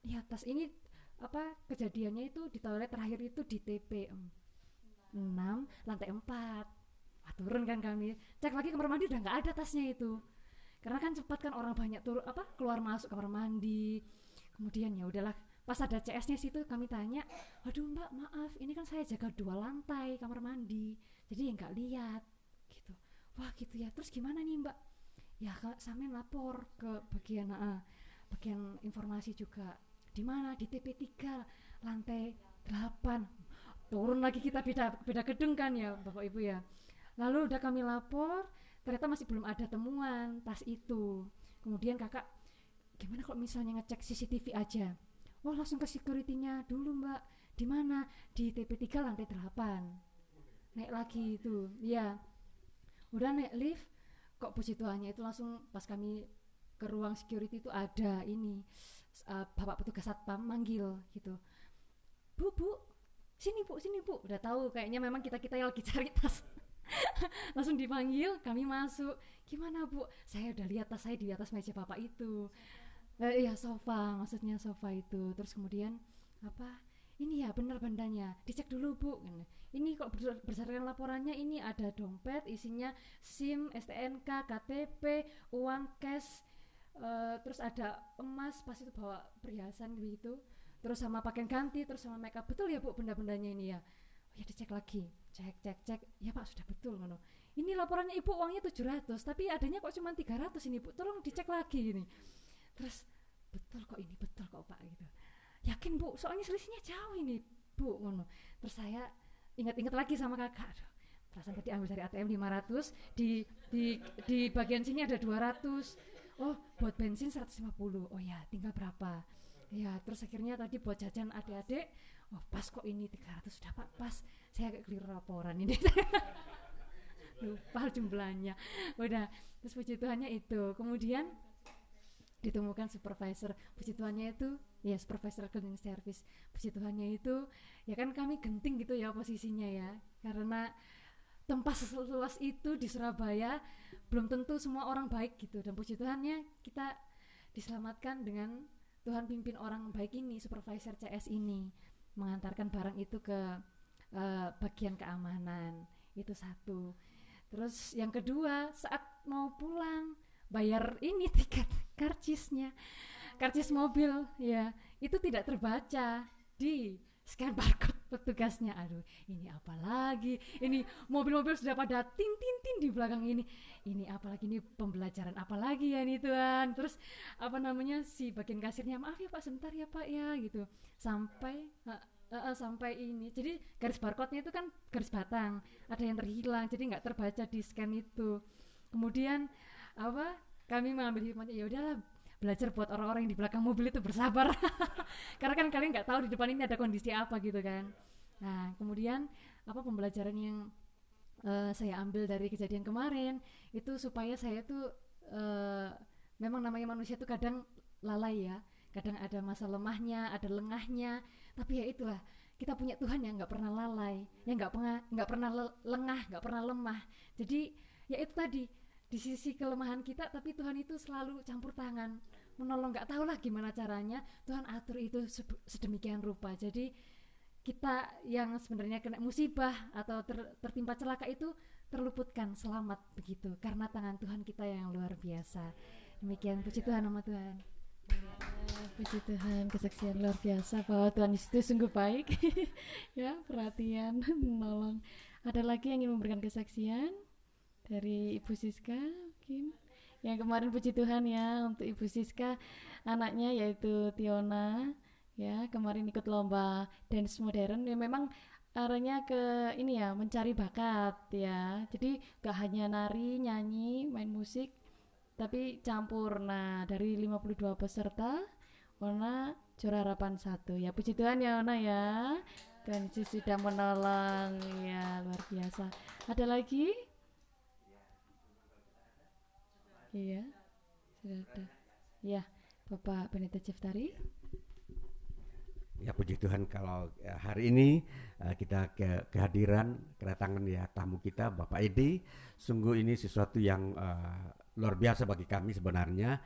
Lihat tas ini apa kejadiannya itu di toilet terakhir itu di TP 6 lantai 4 ah, turun kan kami. Cek lagi kamar mandi udah nggak ada tasnya itu. Karena kan cepat kan orang banyak turun apa keluar masuk kamar mandi. Kemudian ya udahlah pas ada CS-nya situ kami tanya aduh mbak maaf ini kan saya jaga dua lantai kamar mandi jadi ya nggak lihat gitu. Wah gitu ya terus gimana nih mbak? Ya sampe lapor ke bagian uh, bagian informasi juga di mana? Di TP3 lantai 8 turun lagi kita beda beda gedung kan ya bapak ibu ya. Lalu udah kami lapor ternyata masih belum ada temuan tas itu. Kemudian kakak gimana kalau misalnya ngecek CCTV aja oh langsung ke securitynya. Dulu mbak di mana? Di TP3 lantai 8 naik lagi itu. Ya udah naik lift kok puji Tuhannya itu langsung pas kami ke ruang security itu ada ini uh, bapak petugas satpam manggil gitu. Bu bu sini bu sini bu. Udah tahu kayaknya memang kita kita yang lagi cari tas. [laughs] Langsung dipanggil kami masuk. Gimana bu? Saya udah lihat tas saya di atas meja bapak itu eh, iya sofa. Maksudnya sofa itu. Terus kemudian apa? Ini ya benar bandanya dicek dulu bu. Ini kok berdasarkan laporannya ini ada dompet isinya SIM STNK KTP uang cash uh, terus ada emas pas itu bawa perhiasan gitu. Terus sama pakaian ganti terus sama makeup. Betul ya bu benda-bendanya ini ya? Oh ya dicek lagi. Cek cek cek. Ya pak sudah betul ngono. Ini laporannya ibu uangnya 700 tapi adanya kok cuma 300 ini bu. Tolong dicek lagi ini terus betul kok ini betul kok pak gitu. Yakin bu? Soalnya selisihnya jauh ini bu ngono. Terus saya ingat-ingat lagi sama kakak aduh perasaan tadi ambil dari ATM 500 di di di bagian sini ada 200 oh buat bensin 150 oh ya tinggal berapa? Ya terus akhirnya tadi buat jajan adik-adik oh pas kok ini 300 sudah pak pas. Saya agak keliru laporan ini. [laughs] Lupa jumlahnya. Udah terus puji Tuhannya itu. Kemudian ditemukan supervisor. Puji Tuhannya itu ya supervisor cleaning service. Puji Tuhannya itu ya kan kami genting gitu ya posisinya ya. Karena tempat seluas itu di Surabaya belum tentu semua orang baik gitu. Dan puji Tuhannya kita diselamatkan dengan Tuhan pimpin orang baik ini supervisor CS ini. Mengantarkan barang itu ke uh, bagian keamanan. Itu satu. Terus yang kedua saat mau pulang bayar ini [laughs] tiket karcisnya karcis mobil ya. Itu tidak terbaca di scan barcode petugasnya. Aduh ini apa lagi? Ini mobil-mobil sudah pada tin tin tin di belakang ini. Ini apalagi ini pembelajaran apa lagi ya ini Tuhan? Terus apa namanya si bagian kasirnya maaf ya Pak sebentar ya Pak ya gitu. Sampai uh, uh, sampai ini. Jadi garis barcode-nya itu kan garis batang. Ada yang terhilang jadi nggak terbaca di scan itu. Kemudian apa? Kami mengambil hikmahnya ya udahlah belajar buat orang-orang yang di belakang mobil itu bersabar. [laughs] Karena kan kalian nggak tahu di depan ini ada kondisi apa gitu kan. Nah kemudian apa pembelajaran yang uh, saya ambil dari kejadian kemarin itu supaya saya tuh uh, memang namanya manusia tuh kadang lalai ya. Kadang ada masa lemahnya ada lengahnya. Tapi ya itulah kita punya Tuhan yang nggak pernah lalai yang nggak pernah nggak pernah lengah nggak pernah lemah. Jadi ya itu tadi di sisi kelemahan kita tapi Tuhan itu selalu campur tangan menolong. Nggak tahu lah gimana caranya. Tuhan atur itu sedemikian rupa. Jadi kita yang sebenarnya kena musibah atau ter, tertimpa celaka itu terluputkan selamat begitu karena tangan Tuhan kita yang luar biasa. Demikian puji Tuhan nama Tuhan. Puji Tuhan kesaksian luar biasa bahwa Tuhan itu sungguh baik. [laughs] Ya perhatian menolong. Ada lagi yang ingin memberikan kesaksian dari Ibu Siska mungkin. Yang kemarin puji Tuhan ya untuk Ibu Siska anaknya yaitu Tiona ya kemarin ikut lomba dance modern. Ya memang arahnya ke ini ya mencari bakat ya. Jadi gak hanya nari nyanyi main musik tapi campur. Nah dari 52 peserta Ona juara harapan satu. Ya puji Tuhan ya Ona ya. Dan sudah menolong ya luar biasa. Ada lagi Iya, sudah. Ada. Ya, Bapak Pendeta Ciftari. Ya puji Tuhan kalau ya, hari ini uh, kita ke kehadiran kedatangan ya tamu kita Bapak Edi. Sungguh ini sesuatu yang uh, luar biasa bagi kami sebenarnya.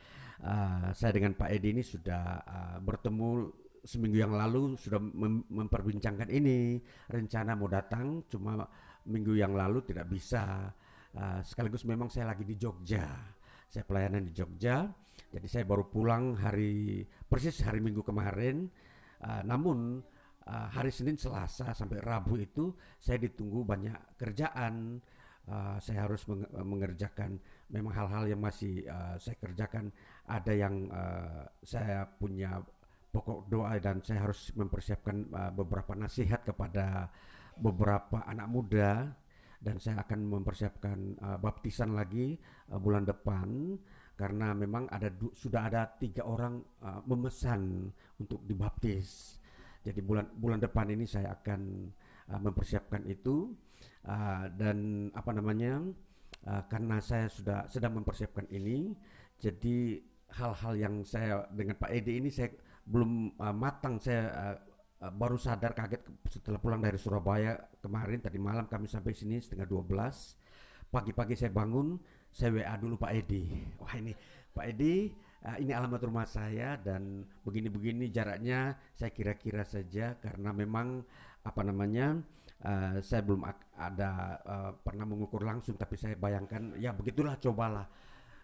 Uh, saya dengan Pak Edi ini sudah uh, bertemu seminggu yang lalu sudah mem memperbincangkan ini. Rencana mau datang cuma minggu yang lalu tidak bisa. Uh, sekaligus memang saya lagi di Jogja saya pelayanan di Jogja jadi saya baru pulang hari persis hari Minggu kemarin. Uh, namun uh, hari Senin Selasa sampai Rabu itu saya ditunggu banyak kerjaan. Uh, saya harus meng mengerjakan memang hal-hal yang masih uh, saya kerjakan. Ada yang uh, saya punya pokok doa dan saya harus mempersiapkan uh, beberapa nasihat kepada beberapa anak muda dan saya akan mempersiapkan uh, baptisan lagi uh, bulan depan karena memang ada sudah ada tiga orang uh, memesan untuk dibaptis. Jadi bulan bulan depan ini saya akan uh, mempersiapkan itu uh, dan apa namanya uh, karena saya sudah sedang mempersiapkan ini, jadi hal-hal yang saya dengan Pak Edi ini saya belum uh, matang saya uh, Eh, baru sadar kaget setelah pulang dari Surabaya kemarin tadi malam kami sampai sini setengah 12 pagi-pagi saya bangun saya WA dulu Pak Edi. [laughs] Wah ini Pak Edi uh, ini alamat rumah saya dan begini-begini jaraknya. Saya kira-kira saja karena memang apa namanya uh, saya belum ada uh, pernah mengukur langsung tapi saya bayangkan ya begitulah cobalah.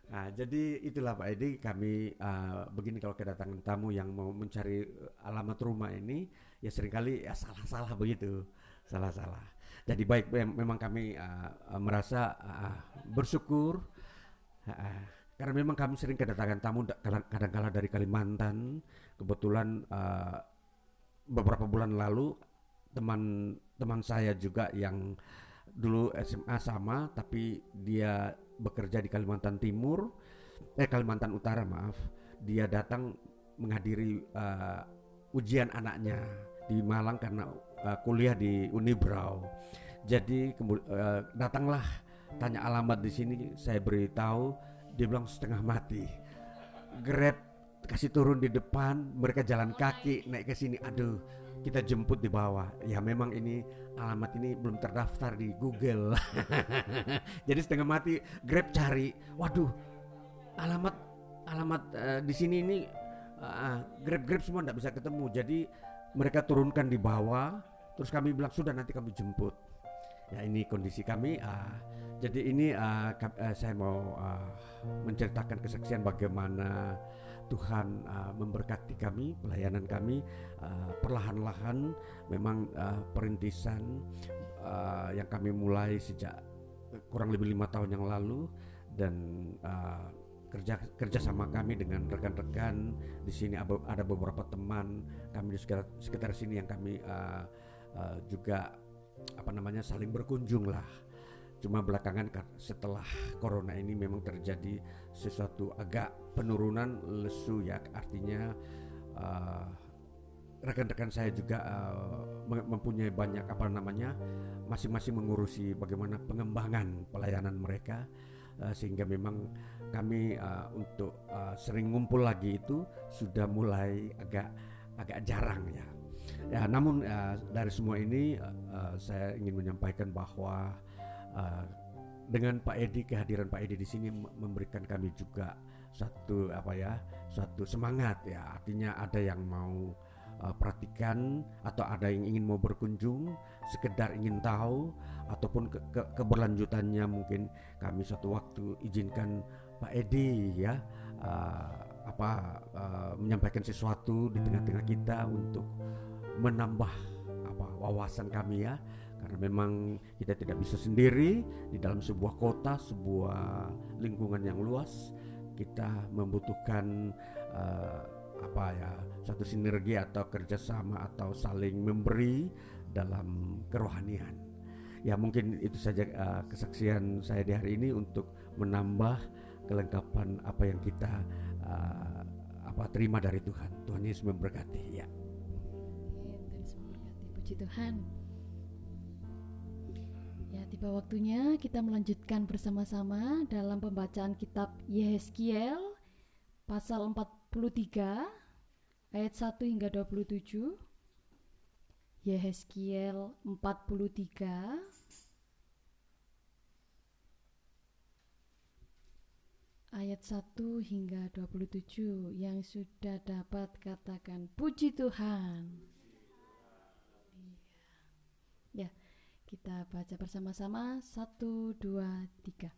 Nah, jadi itulah Pak Edi kami uh, begini kalau kedatangan tamu yang mau mencari alamat rumah ini ya sering kali ya salah-salah begitu. Salah-salah. Jadi baik memang kami uh, merasa uh, bersyukur. Uh, karena memang kami sering kedatangan tamu kadang-kala dari Kalimantan. Kebetulan uh, beberapa bulan lalu teman-teman saya juga yang dulu SMA sama tapi dia bekerja di Kalimantan Timur eh Kalimantan Utara maaf. Dia datang menghadiri uh, ujian anaknya di Malang karena uh, kuliah di Unibrau. Jadi uh, datanglah tanya alamat di sini, saya beritahu, dia bilang setengah mati. Grab kasih turun di depan, mereka jalan kaki naik ke sini. Aduh, kita jemput di bawah. Ya memang ini alamat ini belum terdaftar di Google. [laughs] Jadi setengah mati Grab cari. Waduh, alamat alamat uh, di sini ini uh, Grab Grab semua tidak bisa ketemu. Jadi mereka turunkan di bawah terus kami bilang sudah nanti kami jemput. Ya ini kondisi kami uh, jadi ini uh, saya mau uh, menceritakan kesaksian bagaimana Tuhan uh, memberkati kami, pelayanan kami uh, perlahan-lahan. Memang uh, perintisan uh, yang kami mulai sejak kurang lebih lima tahun yang lalu dan uh, kerja kerjasama kami dengan rekan-rekan. Di sini ada beberapa teman. Kami di sekitar, sekitar sini yang kami uh, uh, juga apa namanya saling berkunjung lah. Cuma belakangan setelah corona ini memang terjadi sesuatu agak penurunan lesu ya. Artinya uh, rekan-rekan saya juga uh, mempunyai banyak apa namanya masing-masing mengurusi bagaimana pengembangan pelayanan mereka uh, sehingga memang kami uh, untuk uh, sering ngumpul lagi itu sudah mulai agak agak jarang ya. Ya namun uh, dari semua ini saya ingin menyampaikan bahwa uh, dengan Pak Edi kehadiran Pak Edi di sini memberikan kami juga satu apa ya satu semangat ya. Artinya ada yang mau uh, perhatikan atau ada yang ingin mau berkunjung sekedar ingin tahu ataupun ke, ke, keberlanjutannya mungkin kami suatu waktu izinkan Pak Edi ya uh, apa uh, menyampaikan sesuatu di tengah-tengah kita untuk menambah apa wawasan kami ya karena memang kita tidak bisa sendiri di dalam sebuah kota, sebuah lingkungan yang luas. Kita membutuhkan uh, apa ya satu sinergi atau kerjasama atau saling memberi dalam kerohanian. Ya mungkin itu saja uh, kesaksian saya di hari ini untuk menambah kelengkapan apa yang kita uh, apa terima dari Tuhan. Tuhan Yesus memberkati. Ya. Memberkati. Puji Tuhan. Ya, tiba waktunya kita melanjutkan bersama-sama dalam pembacaan kitab Yehezkiel pasal 43 ayat 1 hingga 27. Yehezkiel 43 ayat 1 hingga 27 yang sudah dapat katakan puji Tuhan. Iya. Ya. Kita baca bersama-sama satu dua tiga.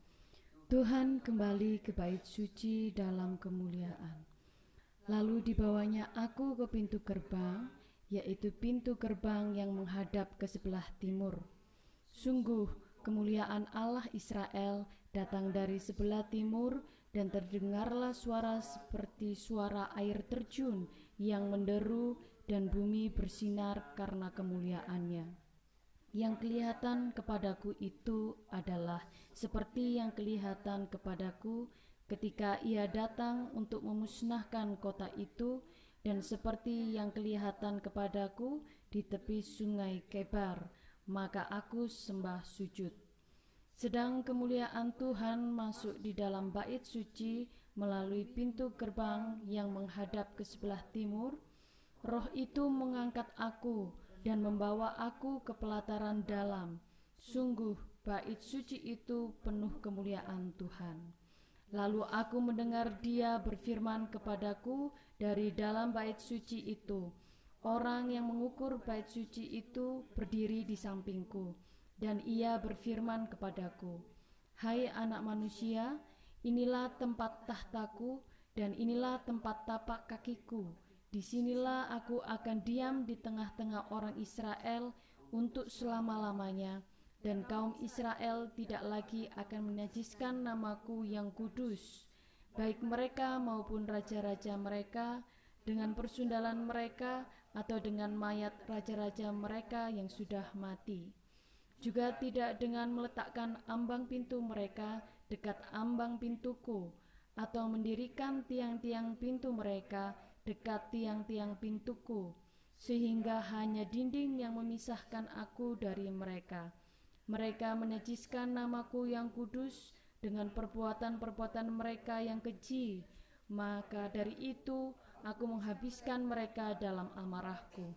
Tuhan kembali ke bait suci dalam kemuliaan. Lalu dibawanya aku ke pintu gerbang, yaitu pintu gerbang yang menghadap ke sebelah timur. Sungguh kemuliaan Allah Israel datang dari sebelah timur dan terdengarlah suara seperti suara air terjun yang menderu dan bumi bersinar karena kemuliaannya. Yang kelihatan kepadaku itu adalah seperti yang kelihatan kepadaku ketika ia datang untuk memusnahkan kota itu dan seperti yang kelihatan kepadaku di tepi sungai Kebar, maka aku sembah sujud. Sedang kemuliaan Tuhan masuk di dalam bait suci melalui pintu gerbang yang menghadap ke sebelah timur, roh itu mengangkat aku dan membawa aku ke pelataran dalam. Sungguh, bait suci itu penuh kemuliaan Tuhan. Lalu aku mendengar dia berfirman kepadaku dari dalam bait suci itu. Orang yang mengukur bait suci itu berdiri di sampingku, dan ia berfirman kepadaku, Hai anak manusia, inilah tempat tahtaku, dan inilah tempat tapak kakiku, Di sinilah aku akan diam di tengah-tengah orang Israel untuk selama-lamanya, dan kaum Israel tidak lagi akan menajiskan namaku yang kudus, baik mereka maupun raja-raja mereka, dengan persundalan mereka atau dengan mayat raja-raja mereka yang sudah mati. Juga tidak dengan meletakkan ambang pintu mereka dekat ambang pintuku, atau mendirikan tiang-tiang pintu mereka dekat tiang-tiang pintuku, sehingga hanya dinding yang memisahkan aku dari mereka. Mereka menajiskan namaku yang kudus dengan perbuatan-perbuatan mereka yang keji, maka dari itu aku menghabiskan mereka dalam amarahku.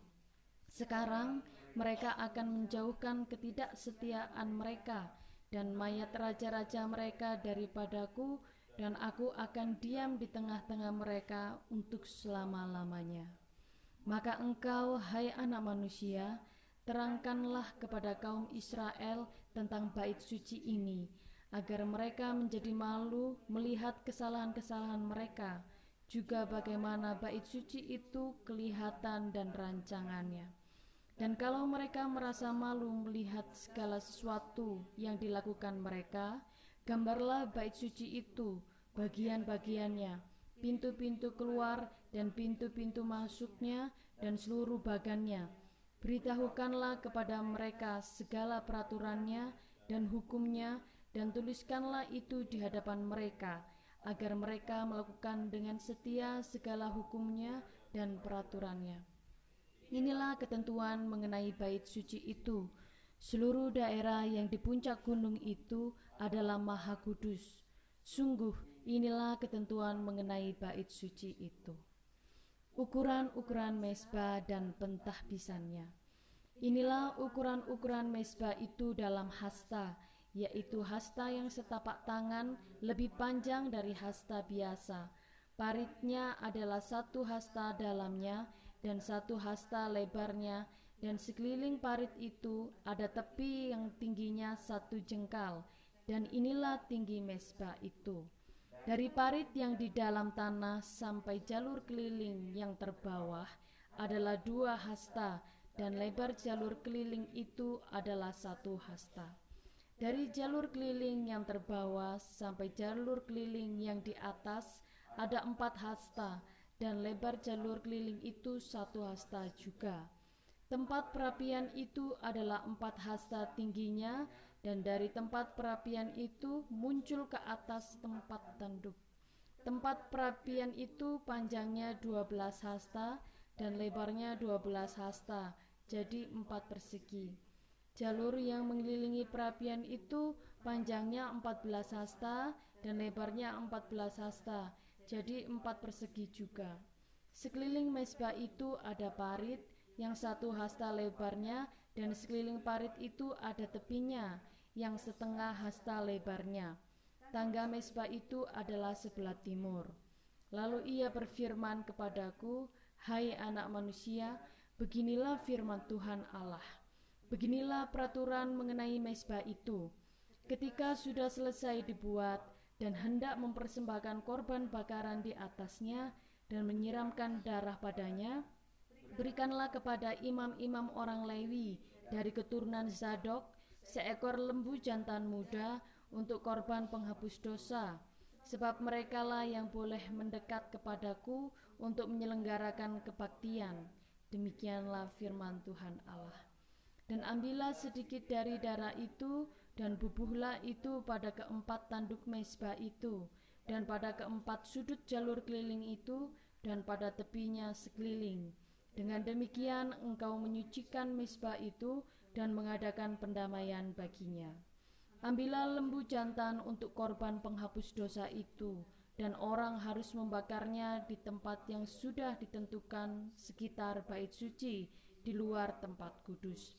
Sekarang mereka akan menjauhkan ketidaksetiaan mereka dan mayat raja-raja mereka daripadaku dan aku akan diam di tengah-tengah mereka untuk selama-lamanya. Maka engkau, hai anak manusia, terangkanlah kepada kaum Israel tentang bait suci ini, agar mereka menjadi malu melihat kesalahan-kesalahan mereka. juga bagaimana bait suci itu kelihatan dan rancangannya. Dan kalau mereka merasa malu melihat segala sesuatu yang dilakukan mereka, gambarlah bait suci itu, bagian-bagiannya, pintu-pintu keluar dan pintu-pintu masuknya dan seluruh bagannya. Beritahukanlah kepada mereka segala peraturannya dan hukumnya dan tuliskanlah itu di hadapan mereka agar mereka melakukan dengan setia segala hukumnya dan peraturannya. Inilah ketentuan mengenai bait suci itu. Seluruh daerah yang di puncak gunung itu adalah maha kudus. Sungguh inilah ketentuan mengenai bait suci itu. Ukuran-ukuran mesbah dan pentahbisannya. Inilah ukuran-ukuran mesbah itu dalam hasta, yaitu hasta yang setapak tangan lebih panjang dari hasta biasa. Paritnya adalah satu hasta dalamnya dan satu hasta lebarnya, dan sekeliling parit itu ada tepi yang tingginya satu jengkal, dan inilah tinggi mesbah itu. Dari parit yang di dalam tanah sampai jalur keliling yang terbawah adalah dua hasta, dan lebar jalur keliling itu adalah satu hasta. Dari jalur keliling yang terbawah sampai jalur keliling yang di atas ada empat hasta dan lebar jalur keliling itu satu hasta juga. Tempat perapian itu adalah empat hasta tingginya dan dari tempat perapian itu muncul ke atas tempat tanduk. Tempat perapian itu panjangnya 12 hasta dan lebarnya 12 hasta, jadi empat persegi. Jalur yang mengelilingi perapian itu panjangnya 14 hasta dan lebarnya 14 hasta, jadi empat persegi juga. Sekeliling mesbah itu ada parit yang satu hasta lebarnya dan sekeliling parit itu ada tepinya yang setengah hasta lebarnya. Tangga mesbah itu adalah sebelah timur. Lalu ia berfirman kepadaku, "Hai anak manusia, beginilah firman Tuhan Allah." Beginilah peraturan mengenai mesbah itu. Ketika sudah selesai dibuat dan hendak mempersembahkan korban bakaran di atasnya dan menyiramkan darah padanya, berikanlah kepada imam-imam orang Lewi dari keturunan Zadok seekor lembu jantan muda untuk korban penghapus dosa, sebab merekalah yang boleh mendekat kepadaku untuk menyelenggarakan kebaktian. Demikianlah firman Tuhan Allah. Dan ambillah sedikit dari darah itu dan bubuhlah itu pada keempat tanduk mesbah itu dan pada keempat sudut jalur keliling itu dan pada tepinya sekeliling. Dengan demikian engkau menyucikan mesbah itu dan mengadakan pendamaian baginya. Ambillah lembu jantan untuk korban penghapus dosa itu, dan orang harus membakarnya di tempat yang sudah ditentukan sekitar bait suci di luar tempat kudus.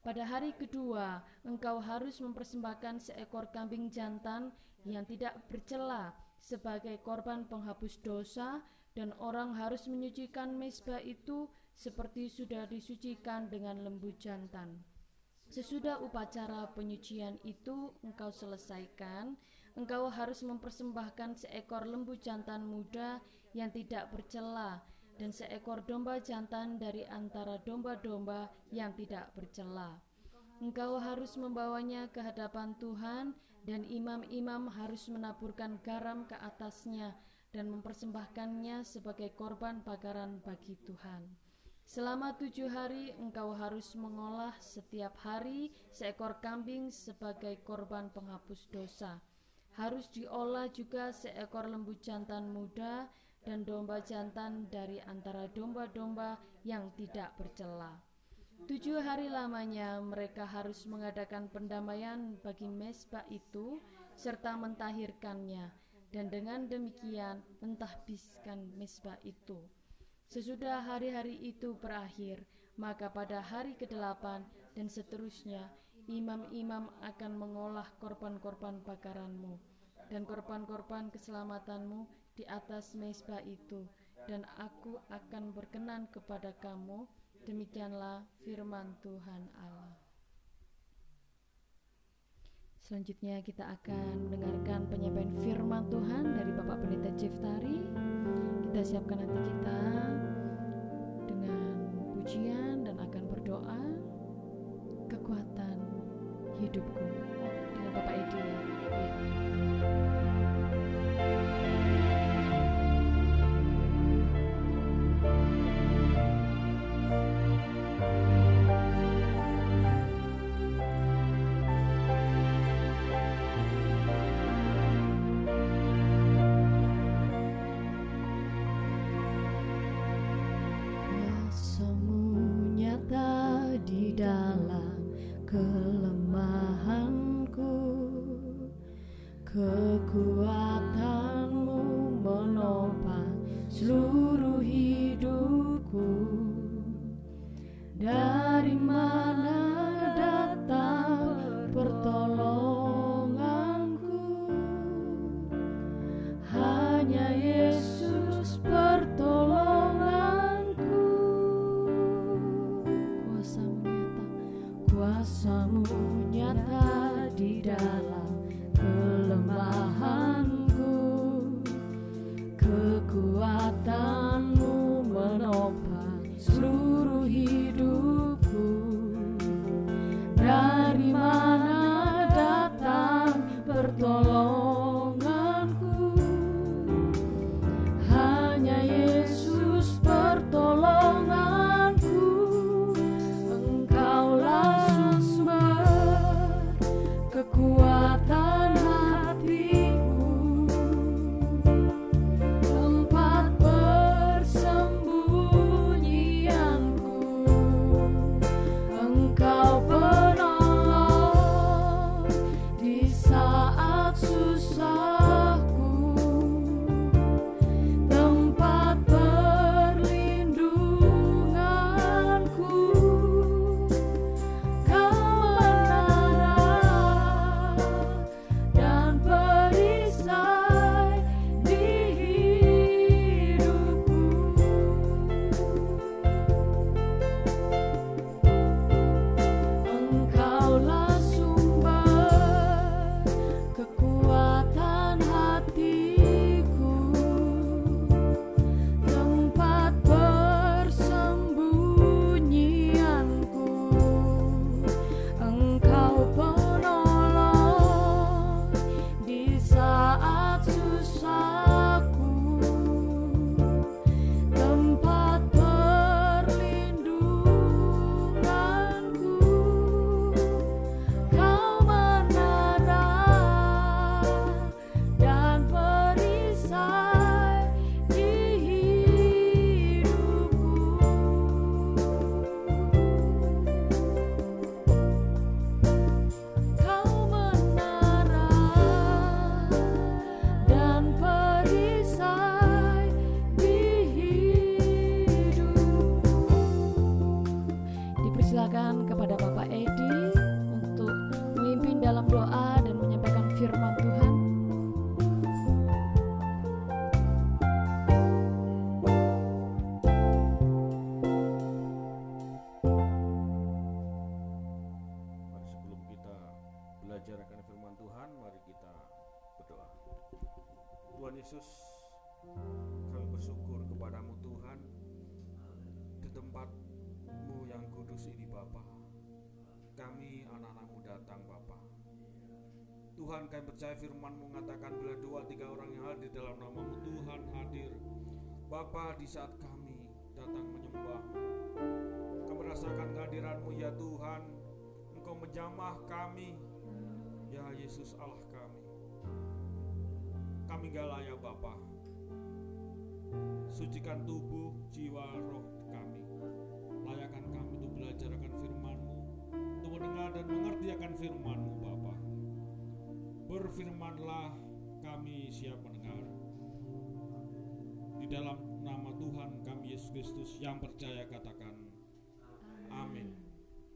Pada hari kedua, engkau harus mempersembahkan seekor kambing jantan yang tidak bercela sebagai korban penghapus dosa, dan orang harus menyucikan mesbah itu seperti sudah disucikan dengan lembu jantan. Sesudah upacara penyucian itu engkau selesaikan, engkau harus mempersembahkan seekor lembu jantan muda yang tidak bercela dan seekor domba jantan dari antara domba-domba yang tidak bercela. Engkau harus membawanya ke hadapan Tuhan, dan imam-imam harus menaburkan garam ke atasnya dan mempersembahkannya sebagai korban bakaran bagi Tuhan. Selama tujuh hari engkau harus mengolah setiap hari seekor kambing sebagai korban penghapus dosa. Harus diolah juga seekor lembu jantan muda dan domba jantan dari antara domba-domba yang tidak bercela. Tujuh hari lamanya mereka harus mengadakan pendamaian bagi mesbah itu serta mentahirkannya dan dengan demikian mentahbiskan mesbah itu. Sesudah hari-hari itu berakhir, maka pada hari ke-8 dan seterusnya imam-imam akan mengolah korban-korban bakaranmu dan korban-korban keselamatanmu di atas mesbah itu dan aku akan berkenan kepada kamu. Demikianlah firman Tuhan Allah Selanjutnya kita akan mendengarkan penyampaian firman Tuhan dari Bapak Pendeta Jeftari. Kita siapkan nanti kita dengan pujian dan akan berdoa kekuatan hidupku datang Bapa. Tuhan kami percaya firmanmu mengatakan bila dua tiga orang yang hadir dalam namamu Tuhan hadir. Bapa di saat kami datang menyembahmu. Kami merasakan kehadiranmu ya Tuhan. Engkau menjamah kami. Ya Yesus Allah kami. Kami gak layak Bapa. Sucikan tubuh, jiwa, roh kami. Layakan kami untuk belajar akan mendengar dan mengerti akan firman-Mu Bapa. Berfirmanlah kami siap mendengar. Di dalam nama Tuhan kami Yesus Kristus yang percaya katakan amin.